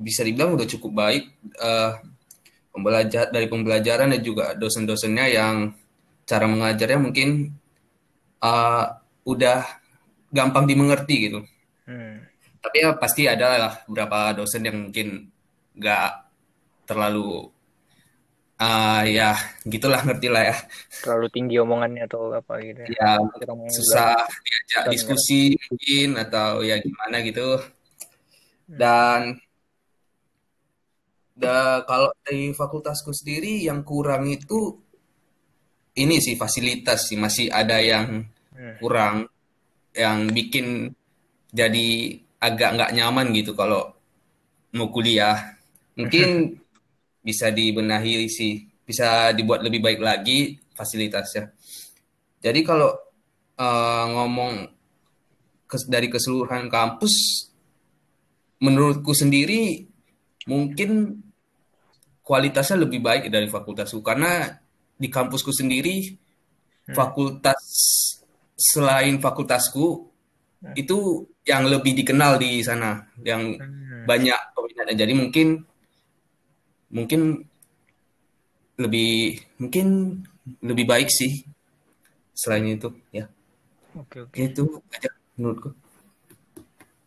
bisa dibilang udah cukup baik uh, pembelajar dari pembelajaran dan juga dosen-dosennya yang cara mengajarnya mungkin uh, udah gampang dimengerti gitu. Hmm. Tapi ya pasti ada lah beberapa dosen yang mungkin nggak terlalu uh, ya gitulah ngerti lah ya. Terlalu tinggi omongannya atau apa gitu. Ya, ya susah diajak diskusi mungkin atau ya gimana gitu. Hmm. Dan da, kalau dari fakultasku sendiri yang kurang itu ini sih fasilitas sih. Masih ada yang hmm. kurang yang bikin jadi agak nggak nyaman gitu kalau mau kuliah. Mungkin bisa dibenahi sih. Bisa dibuat lebih baik lagi fasilitasnya. Jadi kalau uh, ngomong kes, dari keseluruhan kampus menurutku sendiri mungkin kualitasnya lebih baik dari fakultasku karena di kampusku sendiri hmm. fakultas selain fakultasku hmm. itu yang lebih dikenal di sana yang hmm. banyak peminatnya jadi mungkin mungkin lebih mungkin lebih baik sih selain itu ya oke oke itu aja menurutku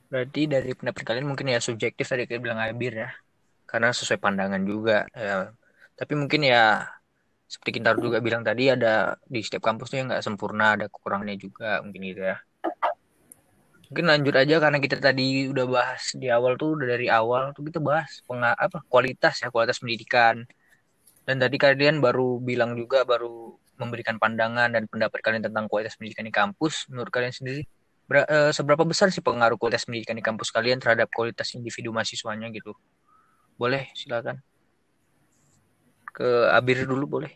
berarti dari pendapat kalian mungkin ya subjektif tadi kayak bilang Abir ya karena sesuai pandangan juga ya tapi mungkin ya seperti kita juga bilang tadi ada di setiap kampus tuh yang nggak sempurna ada kekurangannya juga mungkin gitu ya. Mungkin lanjut aja karena kita tadi udah bahas di awal tuh udah dari awal tuh kita bahas penga apa kualitas ya kualitas pendidikan. Dan tadi kalian baru bilang juga baru memberikan pandangan dan pendapat kalian tentang kualitas pendidikan di kampus. Menurut kalian sendiri ber, e, seberapa besar sih pengaruh kualitas pendidikan di kampus kalian terhadap kualitas individu mahasiswanya gitu? Boleh silakan ke Abir dulu boleh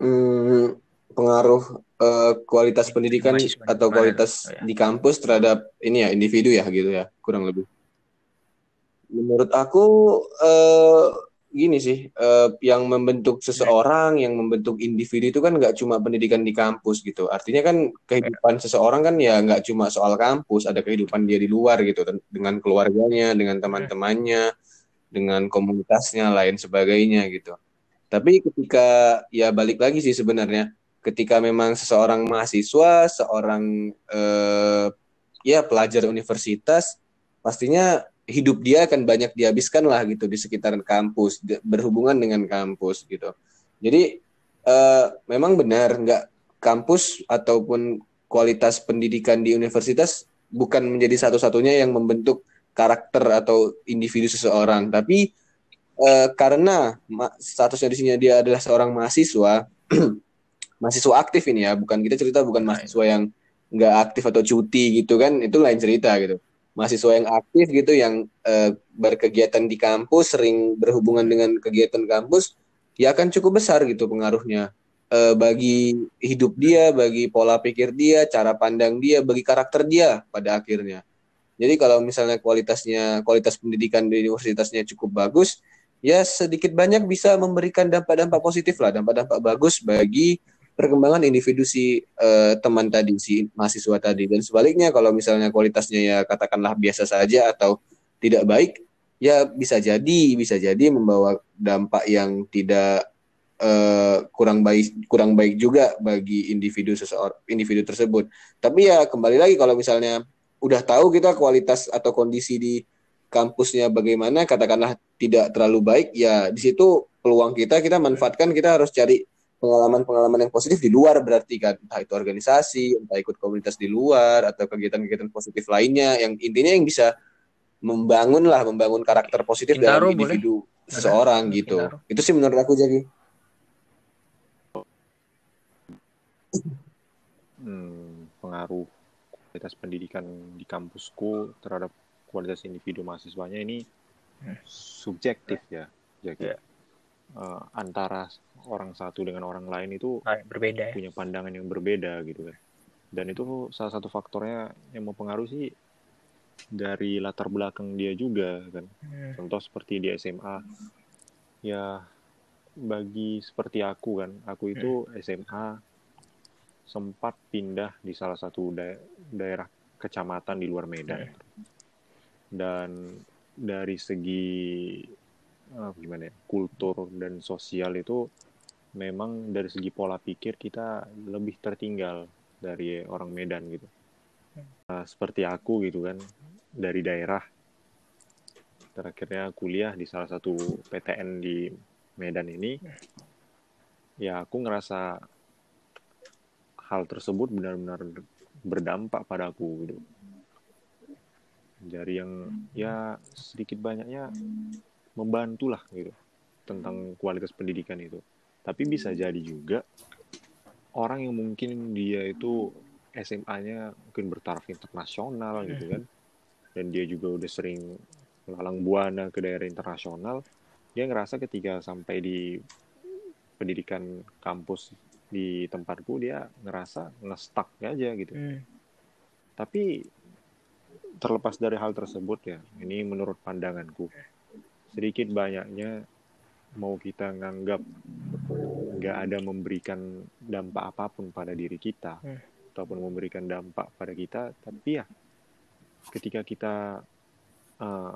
hmm, pengaruh uh, kualitas pendidikan atau kualitas oh, ya. di kampus terhadap ini ya individu ya gitu ya kurang lebih. Menurut aku uh, gini sih uh, yang membentuk seseorang yang membentuk individu itu kan nggak cuma pendidikan di kampus gitu. Artinya kan kehidupan seseorang kan ya nggak cuma soal kampus ada kehidupan dia di luar gitu dengan keluarganya dengan teman-temannya dengan komunitasnya lain sebagainya gitu. Tapi ketika ya balik lagi sih sebenarnya, ketika memang seseorang mahasiswa, seorang eh, ya pelajar universitas, pastinya hidup dia akan banyak dihabiskan lah gitu di sekitaran kampus, berhubungan dengan kampus gitu. Jadi eh, memang benar nggak kampus ataupun kualitas pendidikan di universitas bukan menjadi satu-satunya yang membentuk karakter atau individu seseorang, tapi eh, karena statusnya di sini dia adalah seorang mahasiswa, mahasiswa aktif ini ya, bukan kita cerita bukan mahasiswa yang nggak aktif atau cuti gitu kan, itu lain cerita gitu. Mahasiswa yang aktif gitu, yang eh, berkegiatan di kampus, sering berhubungan dengan kegiatan kampus, ya akan cukup besar gitu pengaruhnya uh, bagi hidup dia, bagi pola pikir dia, cara pandang dia, bagi karakter dia pada akhirnya. Jadi kalau misalnya kualitasnya kualitas pendidikan di universitasnya cukup bagus, ya sedikit banyak bisa memberikan dampak-dampak positif lah, dampak-dampak bagus bagi perkembangan individu si uh, teman tadi, si mahasiswa tadi. Dan sebaliknya kalau misalnya kualitasnya ya katakanlah biasa saja atau tidak baik, ya bisa jadi bisa jadi membawa dampak yang tidak uh, kurang baik kurang baik juga bagi individu seseorang individu tersebut. Tapi ya kembali lagi kalau misalnya udah tahu kita kualitas atau kondisi di kampusnya bagaimana katakanlah tidak terlalu baik ya di situ peluang kita kita manfaatkan kita harus cari pengalaman-pengalaman yang positif di luar berarti kan entah itu organisasi entah ikut komunitas di luar atau kegiatan-kegiatan positif lainnya yang intinya yang bisa membangun lah membangun karakter positif Kintaro dalam individu boleh. seseorang gitu Kintaro. itu sih menurut aku jadi hmm, pengaruh kualitas pendidikan di kampusku terhadap kualitas individu mahasiswanya ini hmm. subjektif ya, jadi yeah. uh, antara orang satu dengan orang lain itu berbeda, ya? punya pandangan yang berbeda gitu kan. Dan itu salah satu faktornya yang mempengaruhi sih dari latar belakang dia juga kan. Hmm. Contoh seperti di SMA, ya bagi seperti aku kan, aku itu hmm. SMA sempat pindah di salah satu da daerah kecamatan di luar Medan. Dan dari segi uh, gimana ya, kultur dan sosial itu memang dari segi pola pikir kita lebih tertinggal dari orang Medan gitu. Uh, seperti aku gitu kan dari daerah terakhirnya kuliah di salah satu PTN di Medan ini ya aku ngerasa hal tersebut benar-benar berdampak pada aku gitu. Dari yang ya sedikit banyaknya membantulah gitu tentang kualitas pendidikan itu. Tapi bisa jadi juga orang yang mungkin dia itu SMA-nya mungkin bertaraf internasional gitu kan. Dan dia juga udah sering melalang buana ke daerah internasional, dia ngerasa ketika sampai di pendidikan kampus di tempatku dia ngerasa ngestak aja gitu. Hmm. Tapi terlepas dari hal tersebut ya, ini menurut pandanganku sedikit banyaknya mau kita nganggap nggak ada memberikan dampak apa pun pada diri kita hmm. ataupun memberikan dampak pada kita, tapi ya ketika kita uh,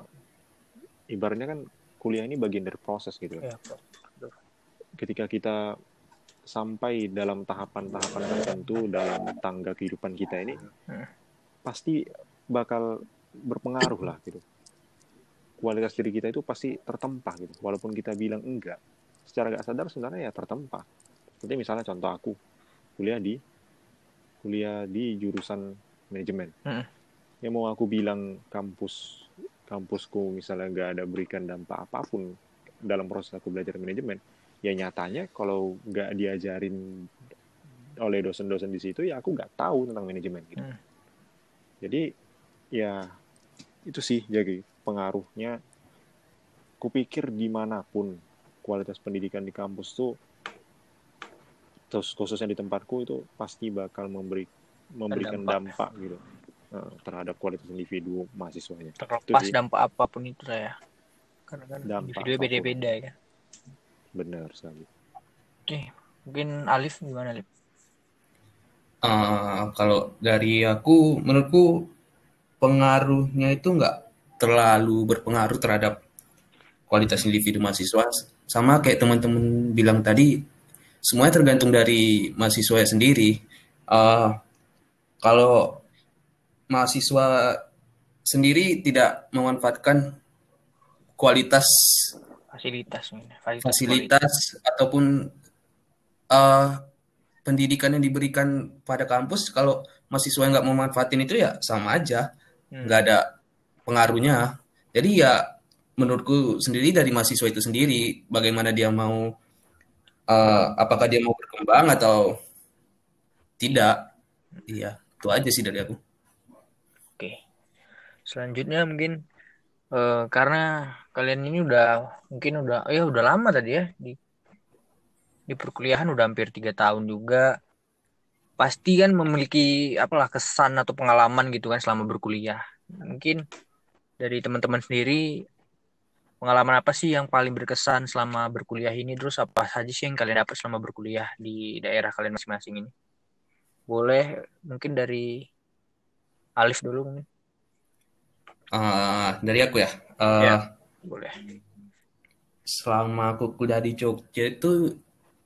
ibaratnya kan kuliah ini bagian dari proses gitu. Ya, ketika kita sampai dalam tahapan-tahapan tertentu dalam tangga kehidupan kita ini pasti bakal berpengaruh lah gitu kualitas diri kita itu pasti tertempa gitu. Walaupun kita bilang enggak secara gak sadar sebenarnya ya tertempa seperti misalnya contoh aku kuliah di kuliah di jurusan manajemen. Hmm. yang mau aku bilang kampus kampusku misalnya nggak ada berikan dampak apa pun dalam proses aku belajar manajemen ya nyatanya kalau nggak diajarin oleh dosen-dosen di situ ya aku nggak tahu tentang manajemen gitu. Hmm. jadi ya itu sih jadi pengaruhnya kupikir di mana pun kualitas pendidikan di kampus tuh terus khususnya di tempatku itu pasti bakal memberi memberikan dampak, dampak gitu uh, terhadap kualitas individu mahasiswanya. Terlepas dampak apa pun itu saya karena kan dampak individu beda-beda ya. Benar sekali. Oke, mungkin Alif gimana Alif? Uh, kalau dari aku, menurutku pengaruhnya itu nggak terlalu berpengaruh terhadap kualitas individu mahasiswa sama kayak teman-teman bilang tadi, semuanya tergantung dari mahasiswa sendiri. Uh, kalau mahasiswa sendiri tidak memanfaatkan kualitas fasilitas fasilitas, fasilitas ataupun uh, pendidikan yang diberikan pada kampus kalau mahasiswa nggak memanfaatin itu ya sama aja hmm. nggak hmm. ada pengaruhnya. Jadi ya menurutku sendiri dari mahasiswa itu sendiri bagaimana dia mau uh, apakah dia mau berkembang atau tidak iya itu aja sih dari aku. Oke. Selanjutnya mungkin uh, karena kalian ini udah mungkin udah ya udah lama tadi ya di di perkuliahan udah hampir tiga tahun juga. Pasti kan memiliki apalah kesan atau pengalaman gitu kan selama berkuliah. Mungkin dari teman-teman sendiri pengalaman apa sih yang paling berkesan selama berkuliah ini? Terus apa saja sih yang kalian dapat selama berkuliah di daerah kalian masing-masing ini? Boleh mungkin dari Alif dulu mungkin. Uh, dari aku ya, uh, ya boleh. selama aku kuliah di Jogja itu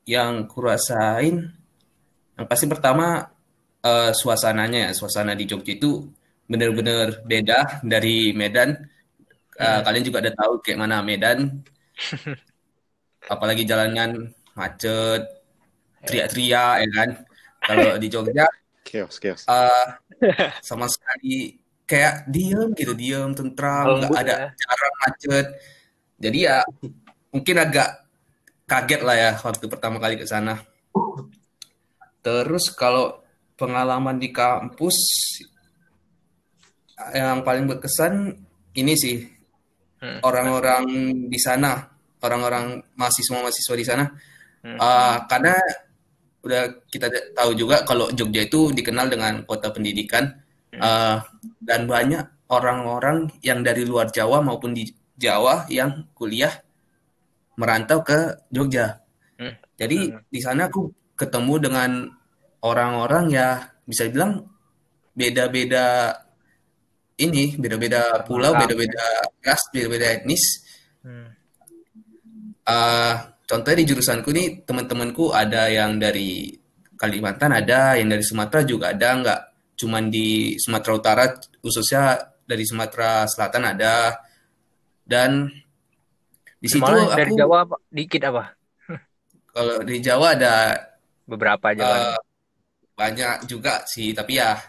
yang kurasain yang pasti pertama uh, suasananya ya suasana di Jogja itu benar-benar beda dari Medan uh, hmm. kalian juga udah tahu kayak mana Medan apalagi jalannya macet teriak-teriak ya kan kalau di Jogja chaos chaos uh, sama sekali kayak diem gitu diem tentram nggak ada ya. macet jadi ya mungkin agak kaget lah ya waktu pertama kali ke sana. Terus kalau pengalaman di kampus yang paling berkesan ini sih hmm. orang-orang di sana, orang-orang mahasiswa-mahasiswa di sana, hmm. uh, karena udah kita tahu juga kalau Jogja itu dikenal dengan kota pendidikan hmm. uh, dan banyak orang-orang yang dari luar Jawa maupun di Jawa yang kuliah merantau ke Jogja. Hmm. Jadi hmm. di sana aku ketemu dengan orang-orang ya bisa dibilang beda-beda ini, beda-beda pulau, beda-beda ras, beda-beda etnis. Hmm. Uh, contohnya di jurusanku nih teman-temanku ada yang dari Kalimantan ada, yang dari Sumatera juga ada, nggak cuman di Sumatera Utara, khususnya dari Sumatera Selatan ada, dan di situ Malah dari aku, Jawa apa? dikit apa? Kalau di Jawa ada beberapa aja uh, banyak juga sih, tapi ya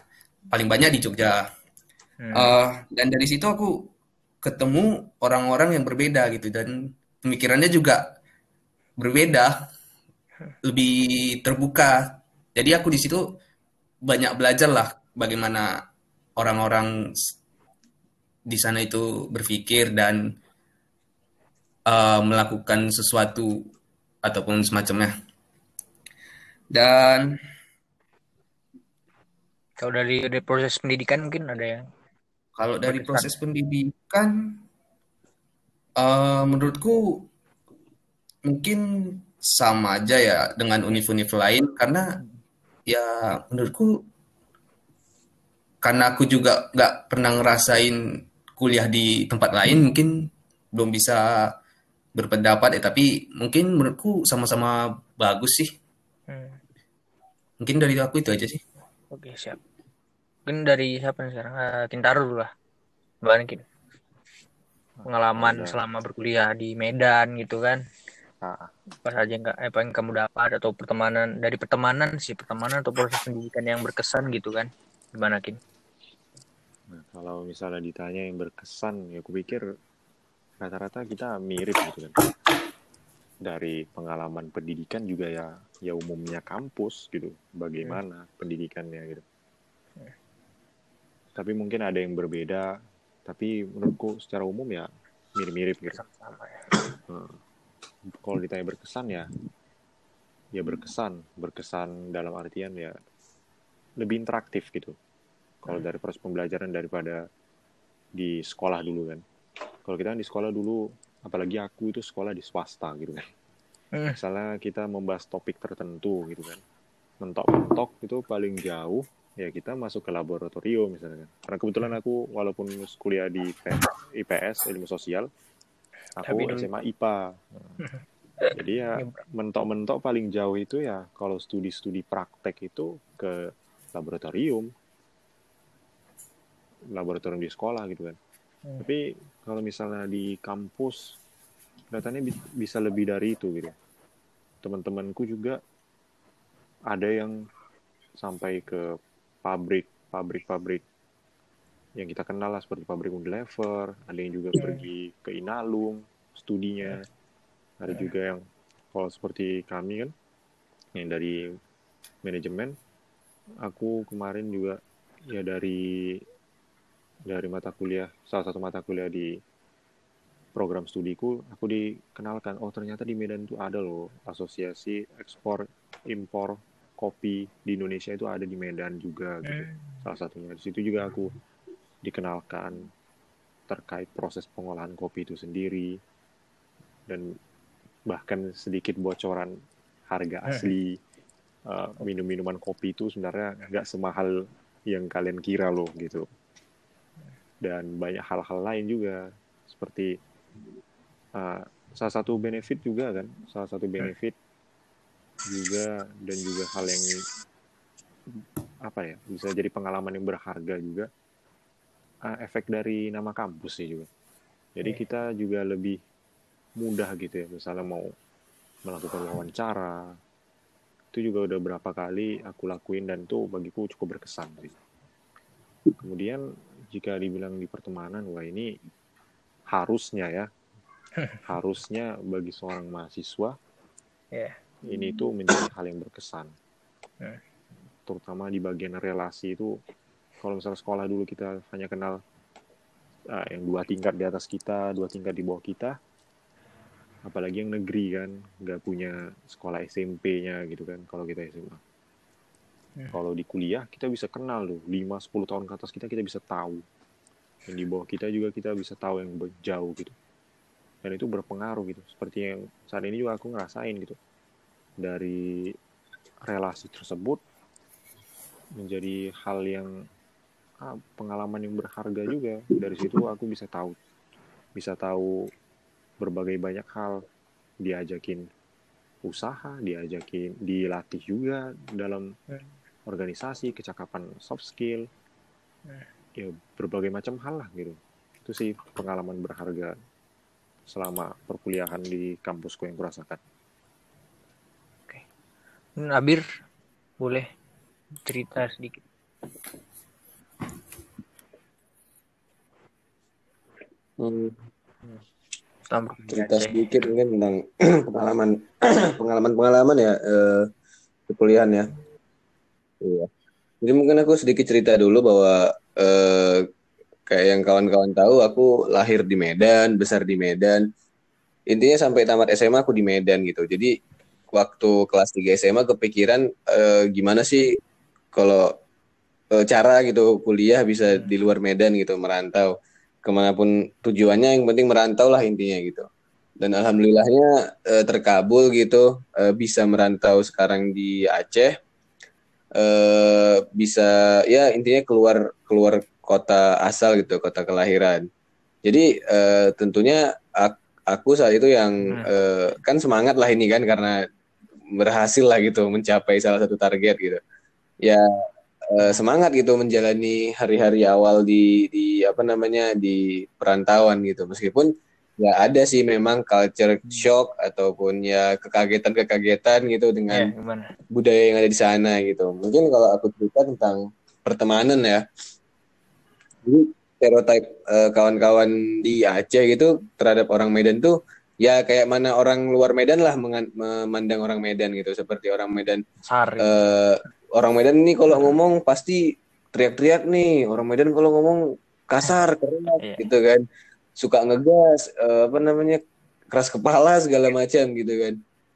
paling banyak di Jogja. Hmm. Uh, dan dari situ aku ketemu orang-orang yang berbeda gitu dan pemikirannya juga berbeda, lebih terbuka. Jadi aku di situ banyak belajar lah bagaimana orang-orang di sana itu berpikir dan uh, melakukan sesuatu ataupun semacamnya. Dan kalau dari, dari proses pendidikan mungkin ada yang kalau dari proses pendidikan uh, menurutku mungkin sama aja ya dengan univ-univ lain. Karena ya menurutku karena aku juga nggak pernah ngerasain kuliah di tempat lain mungkin belum bisa berpendapat ya. Tapi mungkin menurutku sama-sama bagus sih. Hmm. mungkin dari aku itu aja sih. Oke siap mungkin dari siapa nih sekarang? Uh, Tintaro dulu lah. Balikin. Pengalaman selama berkuliah di Medan gitu kan. Ah. apa saja yang apa yang kamu dapat atau pertemanan dari pertemanan sih pertemanan atau proses pendidikan yang berkesan gitu kan. Gimana kin? Nah, kalau misalnya ditanya yang berkesan ya aku pikir rata-rata kita mirip gitu kan. Dari pengalaman pendidikan juga ya ya umumnya kampus gitu. Bagaimana hmm. pendidikannya gitu. Tapi mungkin ada yang berbeda tapi menurutku secara umum ya mirip-mirip gitu Sama, ya. hmm. kalau ditanya berkesan ya ya berkesan berkesan dalam artian ya lebih interaktif gitu kalau hmm. dari proses pembelajaran daripada di sekolah dulu kan kalau kita di sekolah dulu apalagi aku itu sekolah di swasta gitu kan hmm. misalnya kita membahas topik tertentu gitu kan mentok-mentok itu paling jauh ya kita masuk ke laboratorium misalnya kan. karena kebetulan aku walaupun kuliah di IPS ilmu sosial aku SMA IPA Jadi ya mentok-mentok paling jauh itu ya kalau studi-studi praktek itu ke laboratorium. Laboratorium di sekolah gitu kan. Hmm. Tapi kalau misalnya di kampus kelihatannya bi- bisa lebih dari itu gitu. Teman-temanku juga ada yang sampai ke pabrik, pabrik-pabrik yang kita kenal lah seperti pabrik Unilever, ada yang juga pergi ke Inalum studinya, ada juga yang kalau seperti kami kan yang dari manajemen, aku kemarin juga ya dari dari mata kuliah salah satu mata kuliah di program studiku aku dikenalkan oh ternyata di Medan itu ada loh asosiasi ekspor impor kopi di Indonesia itu ada di Medan juga gitu. Salah satunya. Di situ juga aku dikenalkan terkait proses pengolahan kopi itu sendiri dan bahkan sedikit bocoran harga asli uh, minum-minuman kopi itu sebenarnya nggak semahal yang kalian kira loh gitu. Dan banyak hal-hal lain juga seperti uh, salah satu benefit juga kan salah satu benefit juga dan juga hal yang apa ya bisa jadi pengalaman yang berharga juga. Uh, efek dari nama kampus sih juga. Jadi kita juga lebih mudah gitu ya misalnya mau melakukan wawancara itu juga udah berapa kali aku lakuin dan tuh bagiku cukup berkesan sih. Kemudian jika dibilang di pertemanan wah ini harusnya ya. Harusnya bagi seorang mahasiswa Ya. Ini tuh menjadi hal yang berkesan. Hmm. terutama di bagian relasi itu kalau misalnya sekolah dulu kita hanya kenal ah, yang dua tingkat di atas kita dua tingkat di bawah kita apalagi yang negeri kan nggak punya sekolah SMP-nya gitu kan kalau kita SMA Hmm. kalau di kuliah kita bisa kenal loh 5-10 tahun ke atas kita kita bisa tahu. Yang di bawah kita juga kita bisa tahu yang jauh gitu. Dan itu berpengaruh gitu seperti yang saat ini juga aku ngerasain gitu dari relasi tersebut menjadi hal yang ah, pengalaman yang berharga juga. Dari situ aku bisa tahu bisa tahu berbagai banyak hal. Diajakin usaha diajakin dilatih juga dalam organisasi kecakapan soft skill. Ya berbagai macam hal lah gitu. Itu sih pengalaman berharga selama perkuliahan di kampusku yang kurasakan. Hmm, Abir boleh cerita sedikit. Hmm, cerita sedikit mungkin tentang pengalaman pengalaman pengalaman ya eh, ya. Iya. Jadi mungkin aku sedikit cerita dulu bahwa eh, kayak yang kawan-kawan tahu aku lahir di Medan, besar di Medan. Intinya sampai tamat SMA aku di Medan gitu. Jadi waktu kelas 3 SMA kepikiran eh, gimana sih kalau eh, cara gitu kuliah bisa di luar Medan gitu merantau. Ke mana pun tujuannya yang penting merantau lah intinya gitu. Dan alhamdulillahnya eh, terkabul gitu eh, bisa merantau sekarang di Aceh. Eh, bisa ya intinya keluar keluar kota asal gitu kota kelahiran. Jadi eh, tentunya ak- aku saat itu yang Hmm. eh, kan semangat lah ini kan karena berhasil lah gitu mencapai salah satu target gitu. Ya eh, semangat gitu menjalani hari-hari awal di di apa namanya di perantauan gitu. Meskipun ya ada sih memang culture shock ataupun ya kekagetan-kekagetan gitu Ya, dengan gimana? budaya yang ada di sana gitu. Mungkin kalau aku cerita tentang pertemanan ya. Jadi stereotip eh, kawan-kawan di Aceh gitu terhadap orang Medan tuh ya kayak mana orang luar Medan lah memandang orang Medan gitu seperti orang Medan Sari. eh orang Medan ini kalau ngomong pasti teriak-teriak nih. Orang Medan kalau ngomong kasar, keras Iya. gitu kan. Suka ngegas, eh, apa namanya? keras kepala segala macam gitu kan.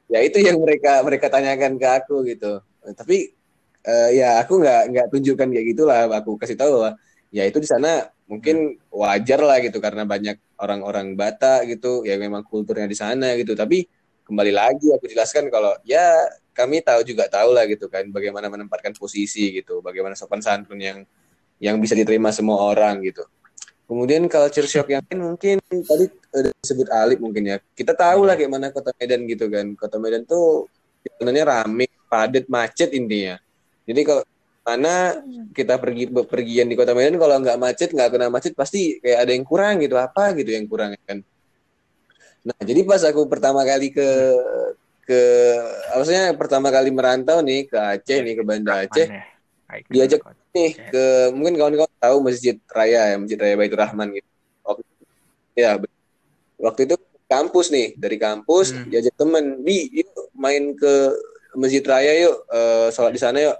Ya itu yang mereka mereka tanyakan ke aku gitu. Tapi eh, ya aku nggak nggak tunjukkan kayak gitulah. Aku kasih tahu bahwa ya itu di sana mungkin wajar lah gitu karena banyak orang-orang Batak gitu ya memang kulturnya di sana gitu. Tapi kembali lagi aku jelaskan kalau ya kami tahu juga tahu lah gitu kan bagaimana menempatkan posisi gitu, bagaimana sopan santun yang yang bisa diterima semua orang gitu. Kemudian culture shock yang lain mungkin tadi udah disebut Alip mungkin ya. Kita tahu lah kayak mana kota Medan gitu kan. Kota Medan tuh sebenarnya rame, padat, macet intinya. Jadi kalau mana kita pergi pergian di kota Medan kalau nggak macet nggak kena macet pasti kayak ada yang kurang gitu apa gitu yang kurang ya kan. Nah jadi pas aku pertama kali ke ke maksudnya pertama kali merantau nih ke Aceh nih ke Banda Aceh ya? diajak nih ke mungkin kawan-kawan tahu Masjid Raya ya Masjid Raya Baitur Rahman gitu waktu, ya waktu itu kampus nih dari kampus Hmm. diajak temen di yuk main ke Masjid Raya yuk eh, sholat di sana yuk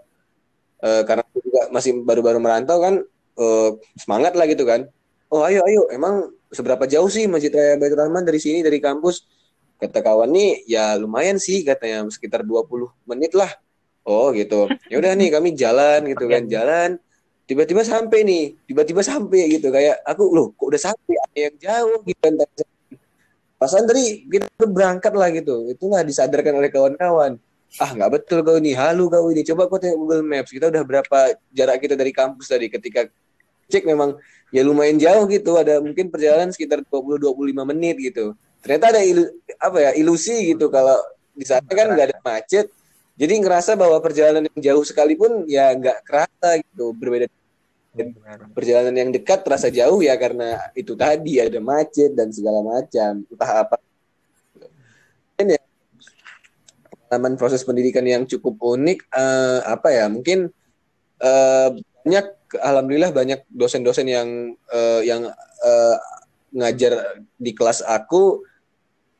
Eh, karena aku juga masih baru-baru merantau kan eh, semangat lah gitu kan. Oh ayo ayo emang seberapa jauh sih Masjid Raya Baitur Rahman dari sini dari kampus? Kata kawan nih ya lumayan sih katanya sekitar 20 menit lah. Oh gitu. Ya udah nih kami jalan gitu kan jalan. Tiba-tiba sampai nih tiba-tiba sampai gitu. Kayak aku loh kok udah sampai? Ada yang jauh gitu kan pasan tadi kita berangkat lah gitu. Itulah disadarkan oleh kawan-kawan ah nggak betul kau ini. Halu kau ini. Coba kau tengok Google Maps. Kita udah berapa jarak kita dari kampus tadi ketika cek memang ya lumayan jauh gitu. Ada mungkin perjalanan sekitar 20-25 menit gitu. Ternyata ada ilu, apa ya ilusi gitu. Kalau di sana kan nggak ada macet. Jadi ngerasa bahwa perjalanan yang jauh sekalipun ya nggak kerasa gitu. Berbeda perjalanan yang dekat terasa jauh ya karena itu tadi ada macet dan segala macam. Entah apa. Dan ya pengalaman proses pendidikan yang cukup unik eh, apa ya mungkin eh, banyak alhamdulillah banyak dosen-dosen yang eh, yang eh, ngajar di kelas aku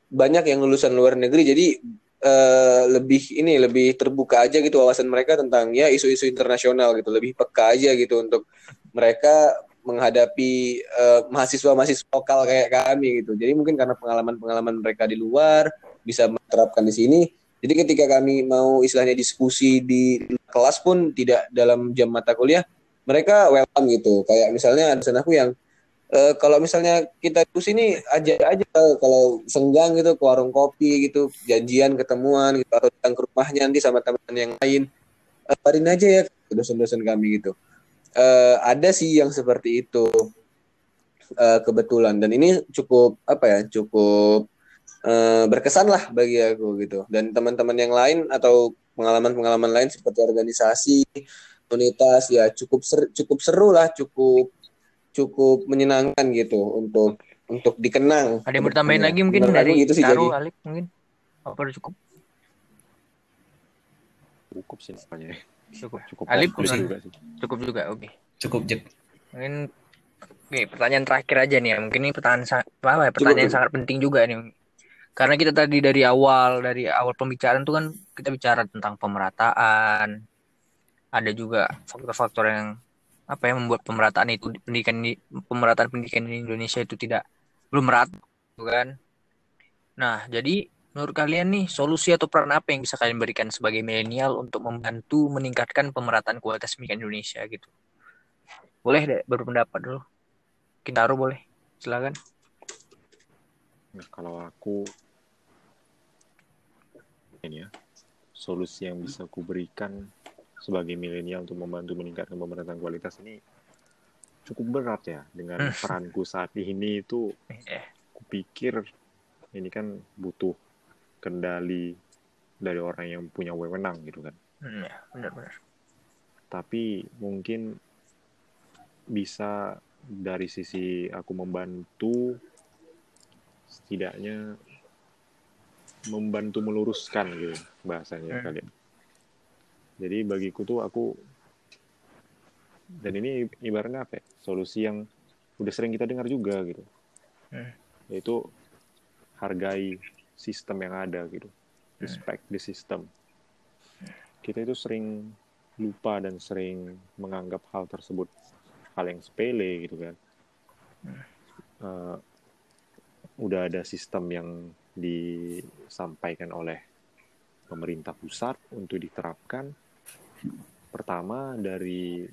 banyak yang lulusan luar negeri. Jadi eh, lebih ini lebih terbuka aja gitu wawasan mereka tentang ya isu-isu internasional gitu. Lebih peka aja gitu untuk mereka menghadapi eh, mahasiswa-mahasiswa lokal kayak kami gitu. Jadi mungkin karena pengalaman-pengalaman mereka di luar bisa menerapkan di sini jadi ketika kami mau istilahnya diskusi di kelas pun tidak dalam jam mata kuliah mereka welcome gitu. Kayak misalnya ada aku yang eh, kalau misalnya kita diskusi ini aja aja kalau senggang gitu ke warung kopi gitu janjian ketemuan gitu atau datang ke rumahnya nanti sama teman yang lain eh, barin aja ya dosen-dosen kami gitu. Eh, ada sih yang seperti itu eh, kebetulan. Dan ini cukup apa ya cukup eh, berkesan lah bagi aku gitu dan teman-teman yang lain atau pengalaman-pengalaman lain seperti organisasi komunitas ya cukup ser- cukup seru lah cukup cukup menyenangkan gitu untuk untuk dikenang Ada yang bertambahin lagi mungkin Menurut aku dari gitu sih, Taru, Jadi. Alip mungkin? Apa udah cukup? cukup sih apanya Cukup. cukup juga sih Cukup juga, oke. Cukup Jek. Mungkin Oke, pertanyaan terakhir aja nih ya. Mungkin ini pertanyaan apa ya? Pertanyaan yang Cukup. sangat penting juga nih. Karena kita tadi dari awal, dari awal pembicaraan tuh kan kita bicara tentang pemerataan. Ada juga faktor-faktor yang apa ya membuat pemerataan itu pendidikan di pemerataan pendidikan di Indonesia itu tidak belum merata, gitu kan? Nah, jadi menurut kalian nih solusi atau peran apa yang bisa kalian berikan sebagai milenial untuk membantu meningkatkan pemerataan kualitas pendidikan Indonesia gitu? Boleh deh berpendapat dulu. Kintaro boleh. Silakan. Nah, kalau aku ya, solusi yang bisa aku berikan sebagai milenial untuk membantu meningkatkan pemerataan kualitas ini cukup berat ya dengan Hmm. peranku saat ini itu Eh, kupikir ini kan butuh kendali dari orang yang punya wewenang gitu kan. hmm, ya, benar-benar. Tapi mungkin bisa dari sisi aku membantu setidaknya membantu meluruskan gitu bahasanya Hmm. kalian. Jadi bagiku tuh aku dan ini ibaratnya apa ya? Solusi yang udah sering kita dengar juga gitu. Hmm. Yaitu hargai sistem yang ada gitu. Respect the system. Kita itu sering lupa dan sering menganggap hal tersebut hal yang sepele gitu kan. Eh, udah ada sistem yang disampaikan oleh pemerintah pusat untuk diterapkan. Pertama dari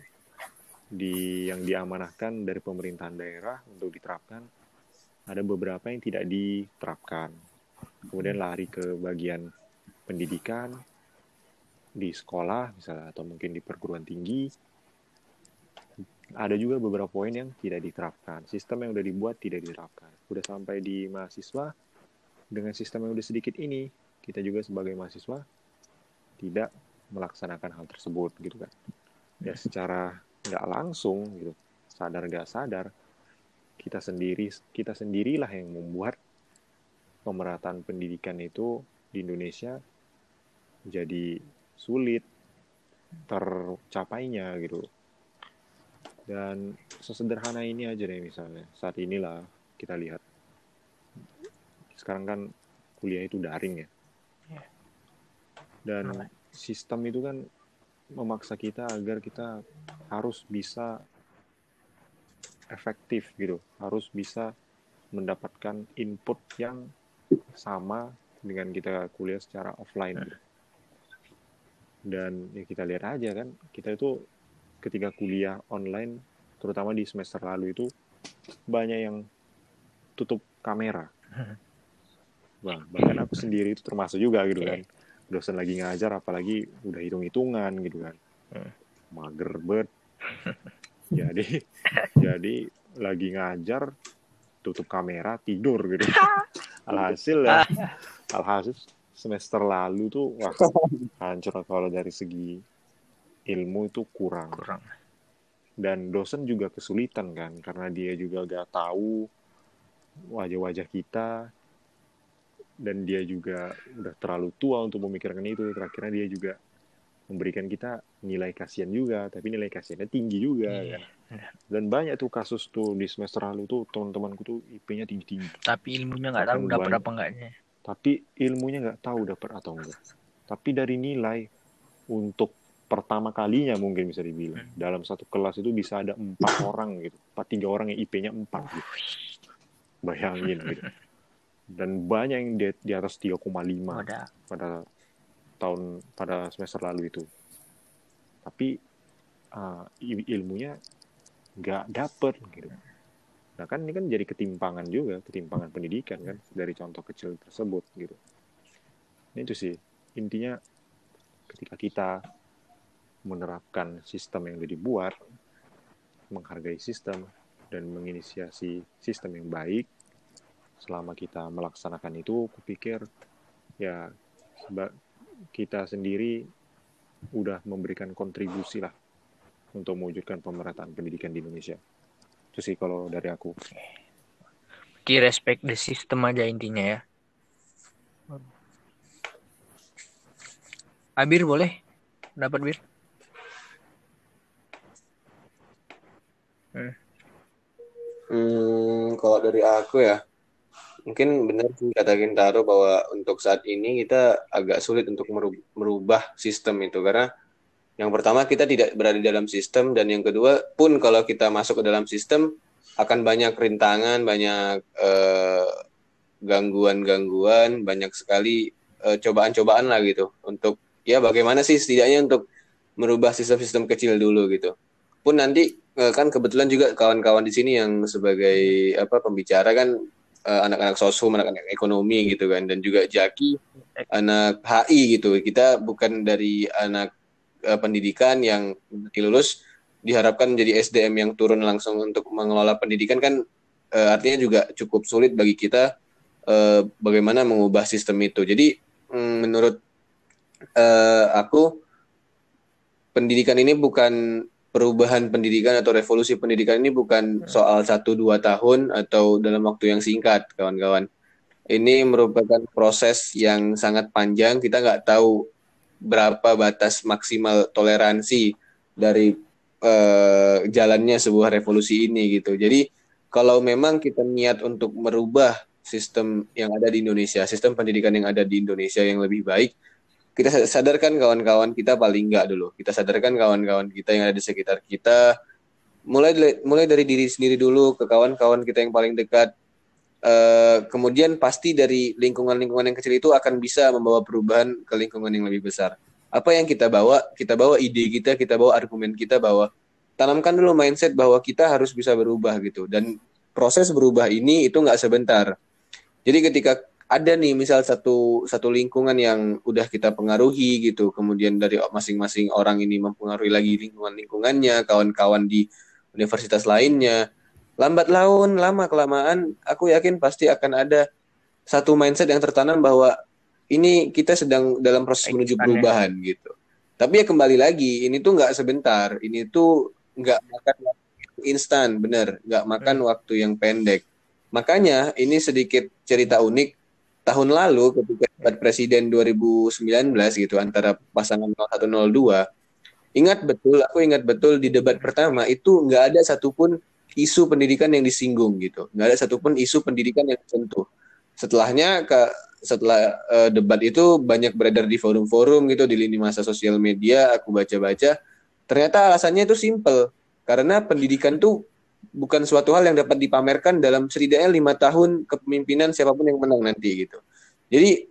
di yang diamanahkan dari pemerintahan daerah untuk diterapkan ada beberapa yang tidak diterapkan. Kemudian lari ke bagian pendidikan di sekolah misalnya atau mungkin di perguruan tinggi ada juga beberapa poin yang tidak diterapkan. Sistem yang udah dibuat tidak diterapkan. Udah sampai di mahasiswa dengan sistem yang udah sedikit ini, kita juga sebagai mahasiswa tidak melaksanakan hal tersebut gitu kan. Ya secara nggak langsung gitu, sadar nggak sadar, kita sendiri kita sendirilah yang membuat pemerataan pendidikan itu di Indonesia jadi sulit tercapainya gitu. Dan sesederhana ini aja deh misalnya. Saat inilah kita lihat sekarang kan kuliah itu daring ya Iya. dan sistem itu kan memaksa kita agar kita harus bisa efektif gitu harus bisa mendapatkan input yang sama dengan kita kuliah secara offline gitu. dan ya kita lihat aja kan kita itu ketika kuliah online terutama di semester lalu itu banyak yang tutup kamera Wah, bahkan aku sendiri itu termasuk juga gitu kan. Dosen lagi ngajar apalagi udah hitung-hitungan gitu kan. Hmm. mager banget jadi jadi lagi ngajar tutup kamera tidur gitu. Alhasil ya alhasil semester lalu tuh wah hancur kalau dari segi ilmu itu kurang. Kurang. Dan dosen juga kesulitan kan karena dia juga gak tahu wajah-wajah kita dan dia juga udah terlalu tua untuk memikirkan itu. Terakhirnya dia juga memberikan kita nilai kasihan juga. Tapi nilai kasihannya tinggi juga Iya. kan? Dan banyak tuh kasus tuh di semester lalu tuh teman-temanku tuh IP-nya tinggi-tinggi. Tapi ilmunya nggak tahu dapat apa enggaknya. Tapi ilmunya nggak tahu dapat atau enggak. Tapi dari nilai untuk pertama kalinya mungkin bisa dibilang. Dalam satu kelas itu bisa ada empat orang gitu. Empat tiga orang yang IP-nya empat gitu. Bayangin gitu dan banyak yang di, di atas 3,5 ada pada tahun pada semester lalu itu. Tapi uh, il- ilmunya nggak dapet gitu. Nah kan ini kan jadi ketimpangan juga ketimpangan pendidikan kan dari contoh kecil tersebut gitu. Ini itu sih. Intinya ketika kita menerapkan sistem yang sudah dibuat menghargai sistem dan menginisiasi sistem yang baik selama kita melaksanakan itu kupikir ya seba- kita sendiri udah memberikan kontribusi lah untuk mewujudkan pemerataan pendidikan di Indonesia. Itu sih kalau dari aku. Ki respect the system aja intinya ya Abir boleh dapat bir Hmm, kalau dari aku ya, mungkin benar sih kata Gintaro bahwa untuk saat ini kita agak sulit untuk meru- merubah sistem itu karena yang pertama kita tidak berada di dalam sistem dan yang kedua pun kalau kita masuk ke dalam sistem akan banyak rintangan, banyak eh, gangguan-gangguan, banyak sekali eh, cobaan-cobaan lah gitu untuk ya bagaimana sih setidaknya untuk merubah sistem-sistem kecil dulu gitu. Pun nanti eh, kan kebetulan juga kawan-kawan di sini yang sebagai apa pembicara kan eh, anak-anak sosum, anak-anak ekonomi gitu kan dan juga Jaki anak HI gitu. Kita bukan dari anak eh, pendidikan yang dilulus diharapkan menjadi SDM yang turun langsung untuk mengelola pendidikan kan eh, artinya juga cukup sulit bagi kita eh, bagaimana mengubah sistem itu. Jadi mm, menurut eh, aku pendidikan ini bukan perubahan pendidikan atau revolusi pendidikan ini bukan soal satu dua tahun atau dalam waktu yang singkat, kawan-kawan. Ini merupakan proses yang sangat panjang. Kita nggak tahu berapa batas maksimal toleransi dari eh, jalannya sebuah revolusi ini gitu. Jadi kalau memang kita niat untuk merubah sistem yang ada di Indonesia, sistem pendidikan yang ada di Indonesia yang lebih baik, kita sadarkan kawan-kawan kita paling enggak dulu. Kita sadarkan kawan-kawan kita yang ada di sekitar kita. Mulai mulai dari diri sendiri dulu ke kawan-kawan kita yang paling dekat. Eh, kemudian pasti dari lingkungan-lingkungan yang kecil itu akan bisa membawa perubahan ke lingkungan yang lebih besar. Apa yang kita bawa? Kita bawa ide kita, kita bawa argumen kita bahwa tanamkan dulu mindset bahwa kita harus bisa berubah gitu. Dan proses berubah ini itu nggak sebentar. Jadi ketika ada nih misal satu satu lingkungan yang udah kita pengaruhi gitu kemudian dari masing-masing orang ini mempengaruhi lagi lingkungan lingkungannya kawan-kawan di universitas lainnya. Lambat laun, lama kelamaan, aku yakin pasti akan ada satu mindset yang tertanam bahwa ini kita sedang dalam proses menuju perubahan gitu. Tapi ya kembali lagi, ini tuh nggak sebentar, ini tuh nggak makan instan, bener, nggak makan hmm. waktu yang pendek. Makanya ini sedikit cerita unik tahun lalu ketika debat presiden 2019 gitu antara pasangan 0102 ingat betul aku ingat betul di debat pertama itu nggak ada satupun isu pendidikan yang disinggung gitu. Nggak ada satupun isu pendidikan yang disentuh setelahnya ke setelah uh, debat itu banyak beredar di forum-forum gitu di lini masa sosial media aku baca-baca ternyata alasannya itu simple karena pendidikan tuh bukan suatu hal yang dapat dipamerkan dalam setidaknya lima tahun kepemimpinan siapa pun yang menang nanti gitu. Jadi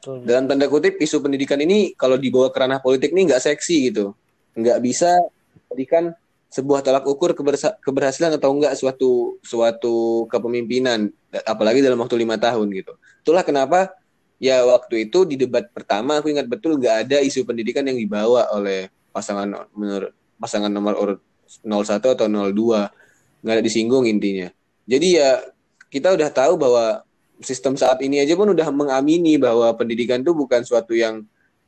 Betul. dalam tanda kutip isu pendidikan ini kalau dibawa ke ranah politik ini nggak seksi gitu, nggak bisa pendidikan sebuah tolak ukur keberhasilan atau enggak suatu suatu kepemimpinan, apalagi dalam waktu lima tahun gitu. Itulah kenapa ya waktu itu di debat pertama aku ingat betul nggak ada isu pendidikan yang dibawa oleh pasangan menurut pasangan nomor urut 01 atau 02 nggak ada disinggung intinya. Jadi ya kita udah tahu bahwa sistem saat ini aja pun udah mengamini bahwa pendidikan itu bukan suatu yang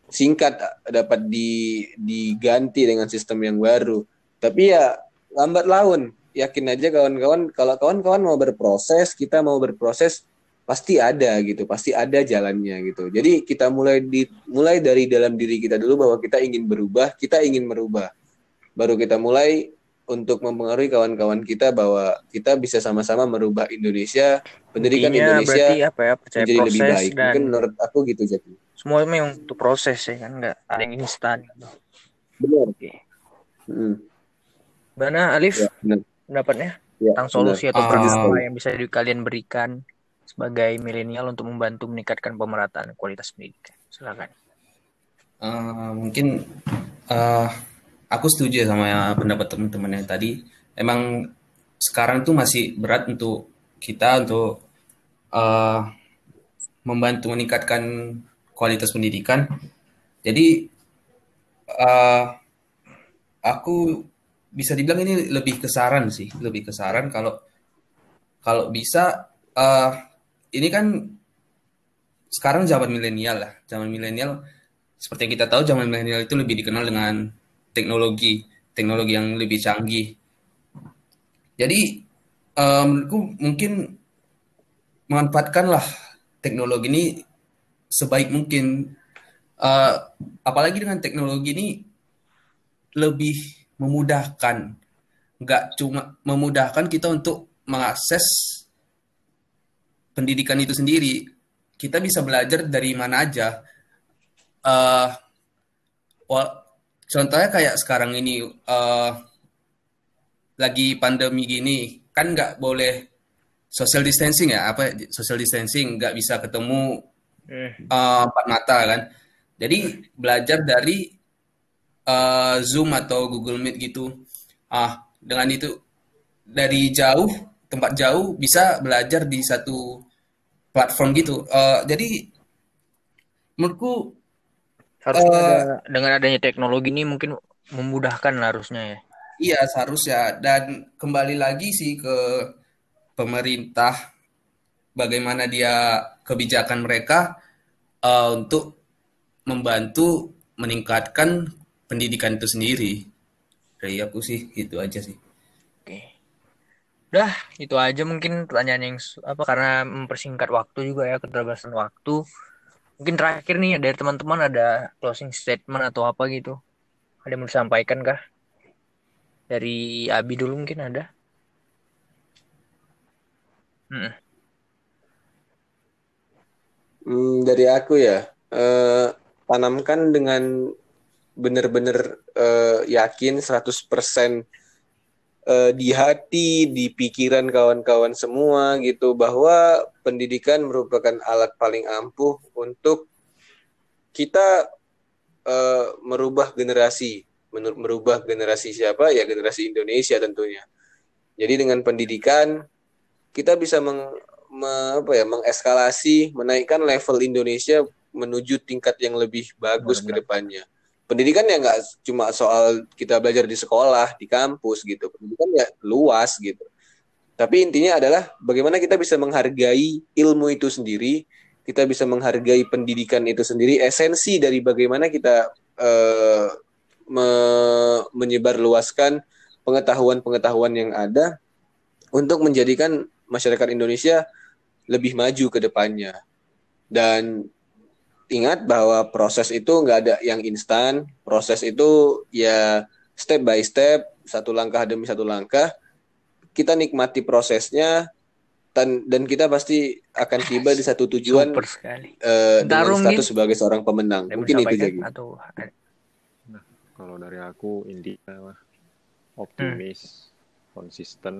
singkat dapat di, diganti dengan sistem yang baru. Tapi ya lambat laun, yakin aja kawan-kawan kalau kawan-kawan mau berproses, kita mau berproses pasti ada gitu, pasti ada jalannya gitu. Jadi kita mulai di mulai dari dalam diri kita dulu bahwa kita ingin berubah, kita ingin merubah. Baru kita mulai untuk mempengaruhi kawan-kawan kita bahwa kita bisa sama-sama merubah Indonesia, pendidikan Intinya Indonesia apa ya, percaya menjadi lebih baik. Dan Mungkin menurut aku gitu jadi. Semua memang untuk proses ya kan, nggak ada yang instan. Benar. Oke. Hmm. Bana Alif, ya, pendapatnya ya, tentang solusi benar. atau kerjasama uh, yang bisa kalian berikan sebagai milenial untuk membantu meningkatkan pemerataan kualitas pendidikan. Silakan. Uh, mungkin uh, aku setuju sama pendapat teman-teman yang tadi. Emang sekarang tuh masih berat untuk kita untuk uh, membantu meningkatkan kualitas pendidikan. Jadi uh, aku bisa dibilang ini lebih kesaran sih, lebih kesaran kalau kalau bisa uh, ini kan sekarang zaman milenial lah, zaman milenial seperti yang kita tahu zaman milenial itu lebih dikenal dengan teknologi teknologi yang lebih canggih. Jadi uh, menurutku mungkin manfaatkanlah teknologi ini sebaik mungkin. Uh, apalagi dengan teknologi ini lebih memudahkan, nggak cuma memudahkan kita untuk mengakses pendidikan itu sendiri. Kita bisa belajar dari mana aja. Uh, contohnya kayak sekarang ini uh, lagi pandemi gini kan nggak boleh social distancing ya? Apa social distancing nggak bisa ketemu uh, empat mata kan? Jadi belajar dari uh, zoom atau google meet gitu. Ah dengan itu dari jauh tempat jauh bisa belajar di satu platform gitu. Uh, jadi menurutku harusnya uh, ada, dengan adanya teknologi ini mungkin memudahkan harusnya ya. Iya seharusnya dan kembali lagi sih ke pemerintah bagaimana dia kebijakan mereka uh, untuk membantu meningkatkan pendidikan itu sendiri. Dari aku sih itu aja sih. Oke. Udah, itu aja mungkin pertanyaan yang apa karena mempersingkat waktu juga ya keterbatasan waktu mungkin terakhir nih dari teman-teman ada closing statement atau apa gitu? Ada yang mau disampaikan kah? Dari Abi dulu mungkin ada. Hmm. Hmm, dari aku ya eh, tanamkan dengan benar-benar eh, yakin 100% uh, di hati, di pikiran kawan-kawan semua gitu bahwa pendidikan merupakan alat paling ampuh untuk kita uh, merubah generasi, merubah generasi siapa ya generasi Indonesia tentunya. Jadi dengan pendidikan kita bisa meng, me, apa ya mengeskalasi, menaikkan level Indonesia menuju tingkat yang lebih bagus ke depannya. Pendidikan ya nggak cuma soal kita belajar di sekolah di kampus gitu pendidikan ya luas gitu tapi intinya adalah bagaimana kita bisa menghargai ilmu itu sendiri kita bisa menghargai pendidikan itu sendiri esensi dari bagaimana kita uh, me menyebarluaskan pengetahuan-pengetahuan yang ada untuk menjadikan masyarakat Indonesia lebih maju ke depannya. Dan ingat bahwa proses itu nggak ada yang instan, proses itu ya step by step, satu langkah demi satu langkah. Kita nikmati prosesnya dan dan kita pasti akan tiba di satu tujuan uh, dengan status sebagai seorang pemenang. Mungkin itu jadi. Atau... Nah, kalau dari aku intinya optimis, hmm. konsisten,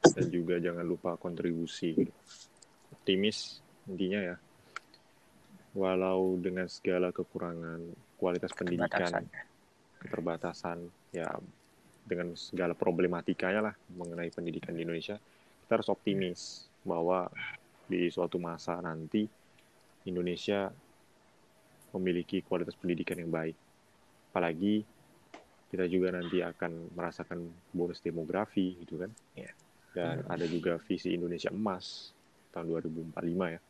dan juga jangan lupa kontribusi optimis intinya ya walau dengan segala kekurangan kualitas pendidikan keterbatasan ya dengan segala problematikanya lah mengenai pendidikan di Indonesia kita harus optimis bahwa di suatu masa nanti Indonesia memiliki kualitas pendidikan yang baik. Apalagi kita juga nanti akan merasakan bonus demografi gitu kan? Yeah dan ada juga visi Indonesia Emas tahun 2045 ya.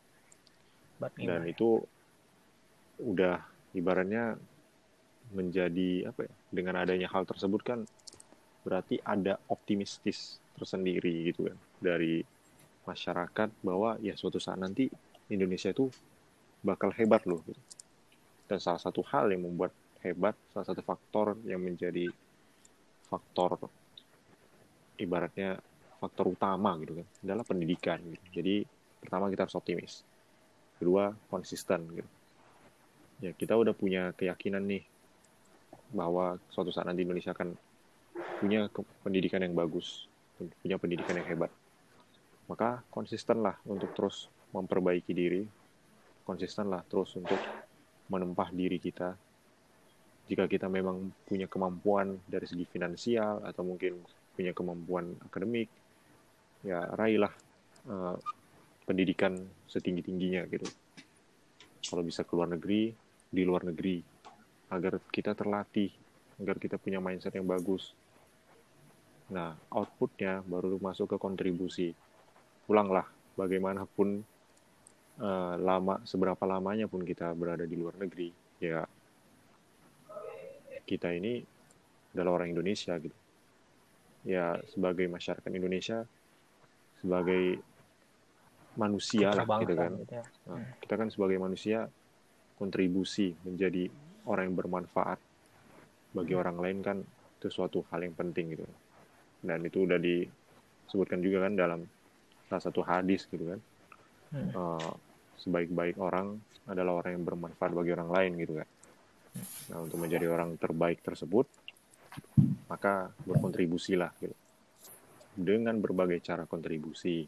Dan itu udah ibaratnya menjadi apa ya? Dengan adanya hal tersebut kan berarti ada optimistis tersendiri gitu kan dari masyarakat bahwa ya suatu saat nanti Indonesia itu bakal hebat loh. Gitu. Dan salah satu hal yang membuat hebat, salah satu faktor yang menjadi faktor ibaratnya faktor utama gitu kan adalah pendidikan gitu. Jadi pertama kita harus optimis. Kedua konsisten gitu. Ya kita udah punya keyakinan nih bahwa suatu saat nanti Indonesia akan punya pendidikan yang bagus, punya pendidikan yang hebat. Maka konsistenlah untuk terus memperbaiki diri, konsistenlah terus untuk menempah diri kita. Jika kita memang punya kemampuan dari segi finansial atau mungkin punya kemampuan akademik, ya raihlah uh, pendidikan setinggi tingginya gitu. Kalau bisa ke luar negeri di luar negeri. Agar kita terlatih agar kita punya mindset yang bagus. Nah outputnya baru masuk ke kontribusi. Pulanglah bagaimanapun uh, lama seberapa lamanya pun kita berada di luar negeri ya kita ini adalah orang Indonesia gitu. Ya sebagai masyarakat Indonesia sebagai manusia lah gitu kan. Gitu ya. nah, kita kan sebagai manusia kontribusi menjadi orang yang bermanfaat bagi orang lain kan itu suatu hal yang penting gitu. Dan itu udah disebutkan juga kan dalam salah satu hadis gitu kan. Hmm. Uh, sebaik-baik orang adalah orang yang bermanfaat bagi orang lain gitu kan. Nah, untuk menjadi orang terbaik tersebut maka berkontribusilah gitu dengan berbagai cara kontribusi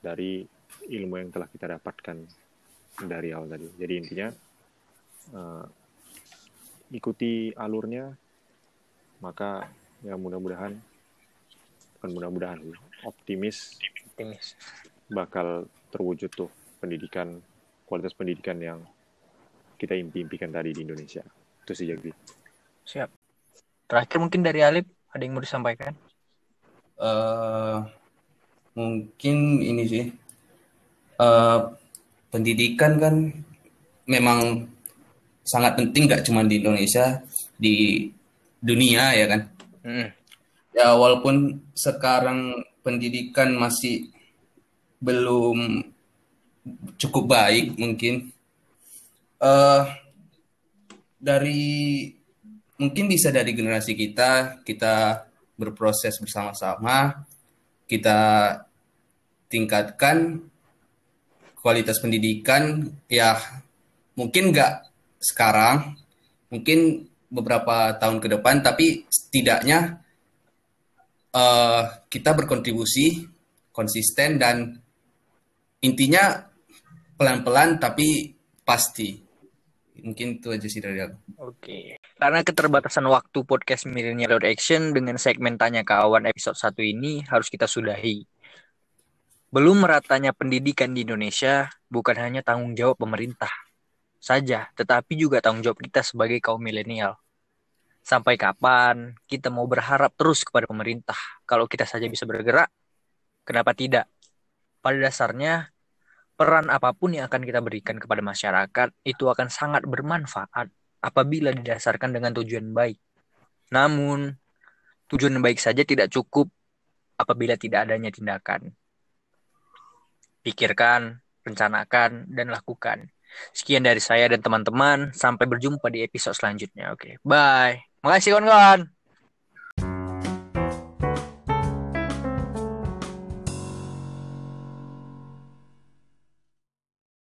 dari ilmu yang telah kita dapatkan dari awal tadi. Jadi intinya uh, ikuti alurnya, maka ya mudah-mudahan bukan mudah-mudahan optimis, optimis bakal terwujud tuh pendidikan kualitas pendidikan yang kita impi-impikan tadi di Indonesia. Itu sih jadi. Siap. Terakhir mungkin dari Alip ada yang mau disampaikan? uh, mungkin ini sih uh, pendidikan kan memang sangat penting gak cuma di Indonesia di dunia ya kan hmm. ya walaupun sekarang pendidikan masih belum cukup baik mungkin uh, dari mungkin bisa dari generasi kita kita berproses bersama-sama, kita tingkatkan kualitas pendidikan ya mungkin nggak sekarang, mungkin beberapa tahun ke depan, tapi setidaknya uh, kita berkontribusi konsisten dan intinya pelan-pelan tapi pasti. Mungkin itu aja sih dari aku. Oke. Karena keterbatasan waktu podcast Millennial Action dengan segmen Tanya Kawan episode 1 ini harus kita sudahi. Belum meratanya pendidikan di Indonesia bukan hanya tanggung jawab pemerintah saja, tetapi juga tanggung jawab kita sebagai kaum milenial. Sampai kapan kita mau berharap terus kepada pemerintah? Kalau kita saja bisa bergerak, kenapa tidak? Pada dasarnya, peran apa pun yang akan kita berikan kepada masyarakat itu akan sangat bermanfaat apabila didasarkan dengan tujuan baik. Namun, tujuan baik saja tidak cukup apabila tidak adanya tindakan. Pikirkan, rencanakan, dan lakukan. Sekian dari saya dan teman-teman. Sampai berjumpa di episode selanjutnya. Oke, bye. Makasih kawan-kawan.